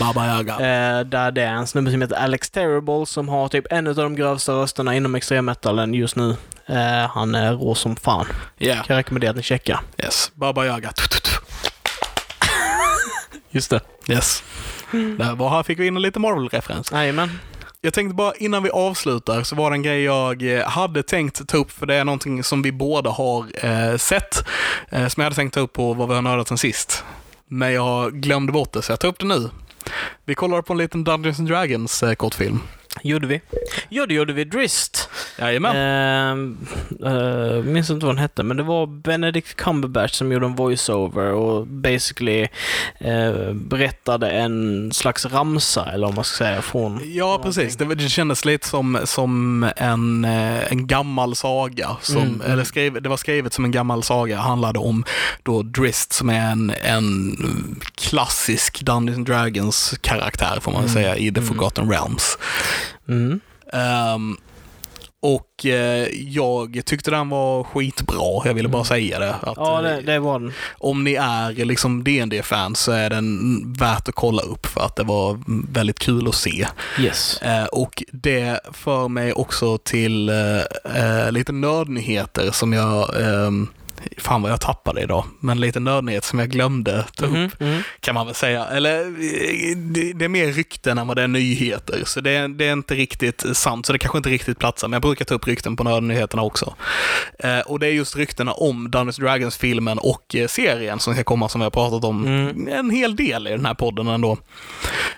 Baba Yaga. Eh, där det är en snubbe som heter Alex Terrible som har typ en av de grövsta rösterna inom extremmetalen just nu. Eh, han är rå som fan. Yeah. Kan jag rekommendera att ni checkar. Yes. Baba Yaga. Just det. Yes. Där var här fick vi in en liten Marvel-referens. Jajamän. Jag tänkte bara innan vi avslutar så var det en grej jag eh, hade tänkt ta upp för det är någonting som vi båda har eh, sett. Eh, som jag hade tänkt ta upp på vad vi har nördat sen sist. Men jag glömde bort det så jag tar upp det nu. Vi kollar på en liten Dungeons and Dragons eh, kortfilm. Gjorde vi. Jo, det gjorde vi. Drist. Jajamän. Uh, uh, minns inte vad den hette, men det var Benedict Cumberbatch som gjorde en voiceover och basically uh, berättade en slags ramsa, eller vad man ska säga, från... Ja, precis. Det, det kändes lite som, som en, eh, en gammal saga. Som, Mm, mm. Eller skrev, det var skrivet som en gammal saga. handlade om då Drist som är en, en klassisk Dungeons and Dragons karaktär får man Mm, säga i The mm. Forgotten Realms. Mm. Ehm, och eh, jag tyckte den var skitbra. Jag ville bara säga det. Att, Ja, eh, det, det var den. om ni är liksom dd fans så är den värt att kolla upp för att det var väldigt kul att se. Yes. Eh, och det för mig också till eh, eh, lite nördnyheter som jag, ehm, fan vad jag tappade idag, men lite nördnyheter som jag glömde ta upp Mhm, mhm. kan man väl säga. Eller det, det är mer rykten än vad det är nyheter, så det, är- det är inte riktigt sant, så det kanske inte riktigt platsar, men jag brukar ta upp rykten på nördnyheterna också. Eh, och det är just ryktena om Dungeons Dragons-filmen och eh, serien som ska komma, som vi har pratat om Mm. en hel del i den här podden ändå.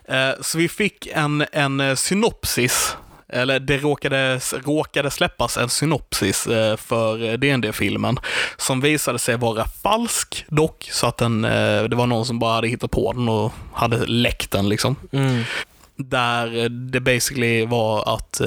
Eh, så vi fick en, en eh, synopsis eller det råkade, råkade släppas en synopsis eh, för eh, dd filmen som visade sig vara falsk dock, så att den, eh, det var någon som bara hade hittat på den och hade läckt den liksom. Mm. Där eh, det basically var att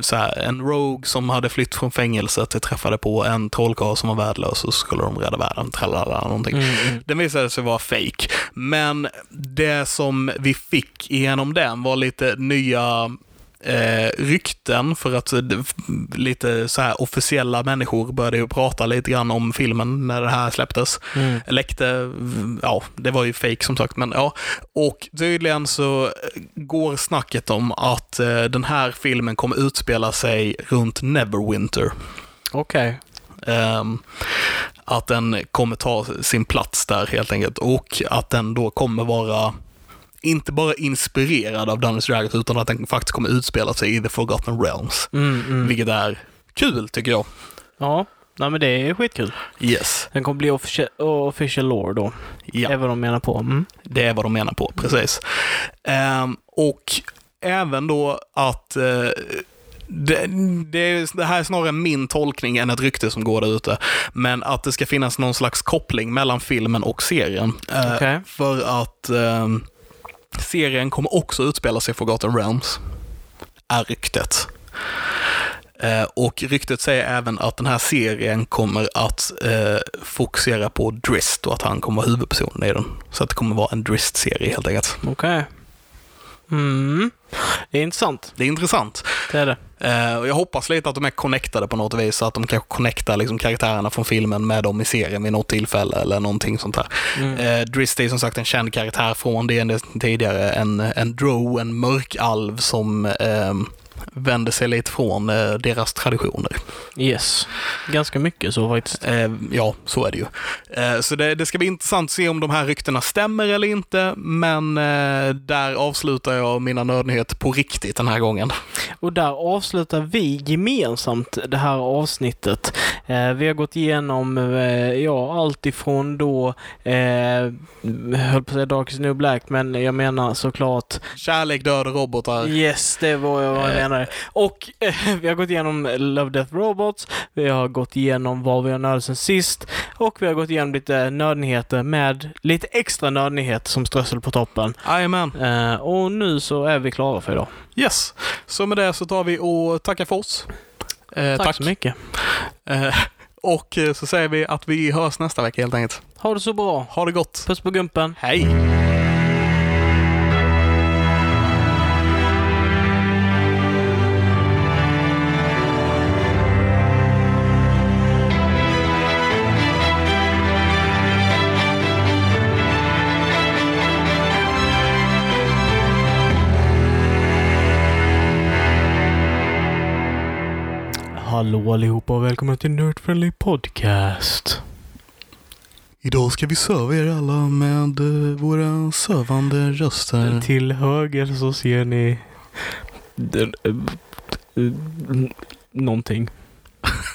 så här, en rogue som hade flytt från fängelset träffade på en trollkarl som var värdelös och så skulle de rädda världen, tralala någonting. Mm, mm. Den visade sig vara fake. Men det som vi fick igenom den var lite nya eh, rykten för att eh, lite så här officiella människor började ju prata lite grann om filmen när det här släpptes. Mm. Läckte, ja, det var ju fake som sagt, men ja. Och tydligen så går snacket om att eh, den här filmen kommer utspela sig runt Neverwinter. Okej. Ehm, att den kommer ta sin plats där helt enkelt och att den då kommer vara inte bara inspirerad av Dungeons Dragons utan att den faktiskt kommer utspela sig i The Forgotten Realms. Mm, mm. Vilket är kul tycker jag. Ja, nej men det är skitkul. Yes. Den kommer bli official, official lore då. Ja. är vad de menar på. Mm. Det är vad de menar på, precis. Ehm, och även då att eh, det, det, är, det här är snarare min tolkning än ett rykte som går där ute. Men att det ska finnas någon slags koppling mellan filmen och serien. Eh, Okej. För att ehm, serien kommer också utspela sig i Forgotten Realms. Är ryktet. Eh, och ryktet säger även att den här serien kommer att eh, fokusera på Drist och att han kommer vara huvudpersonen i den. Så att det kommer vara en Drist-serie helt enkelt. Okej. Mm. Det är intressant. Det är intressant. Det är det. Eh, och jag hoppas lite att de är connectade på något vis, så att de kanske connectar liksom karaktärerna från filmen med dem i serien vid något tillfälle eller någonting sånt där. Mm. Eh, Drist är som sagt en känd karaktär från D&D tidigare, en, en drow, en mörkalv som eh, vänder sig lite från eh, deras traditioner. Yes. Ganska mycket så faktiskt. Eh, ja, så är det ju. Eh, så det, det ska bli intressant att se om de här ryktena stämmer eller inte, men där avslutar jag mina nördnyheter på riktigt den här gången. Och där avslutar vi gemensamt det här avsnittet. Vi har gått igenom ja, allt ifrån då, eh, höll på att säga Dark is New Black, men jag menar såklart Kärlek, död och robotar. Yes, det var jag vad menade. Och eh, vi har gått igenom Love, Death, Robots, vi har gått igenom vad vi har nördat sen sist och vi har gått igenom lite nördnyheter med lite extra nördnyheter som strössel på toppen. Jajamän. Eh, och nu så är vi klara för idag. Yes. Så med det så tar vi och tackar för oss. Eh, Tack, så mycket. Eh, och eh, så säger vi att vi hörs nästa vecka helt enkelt. Ha det så bra. Ha det gott. Puss på gumpen. Hej! Hallå allihopa och välkomna till Nerd Friendly Podcast. Idag ska vi söva er alla med eh, våra sövande röster. Till höger så ser ni eh, eh, någonting.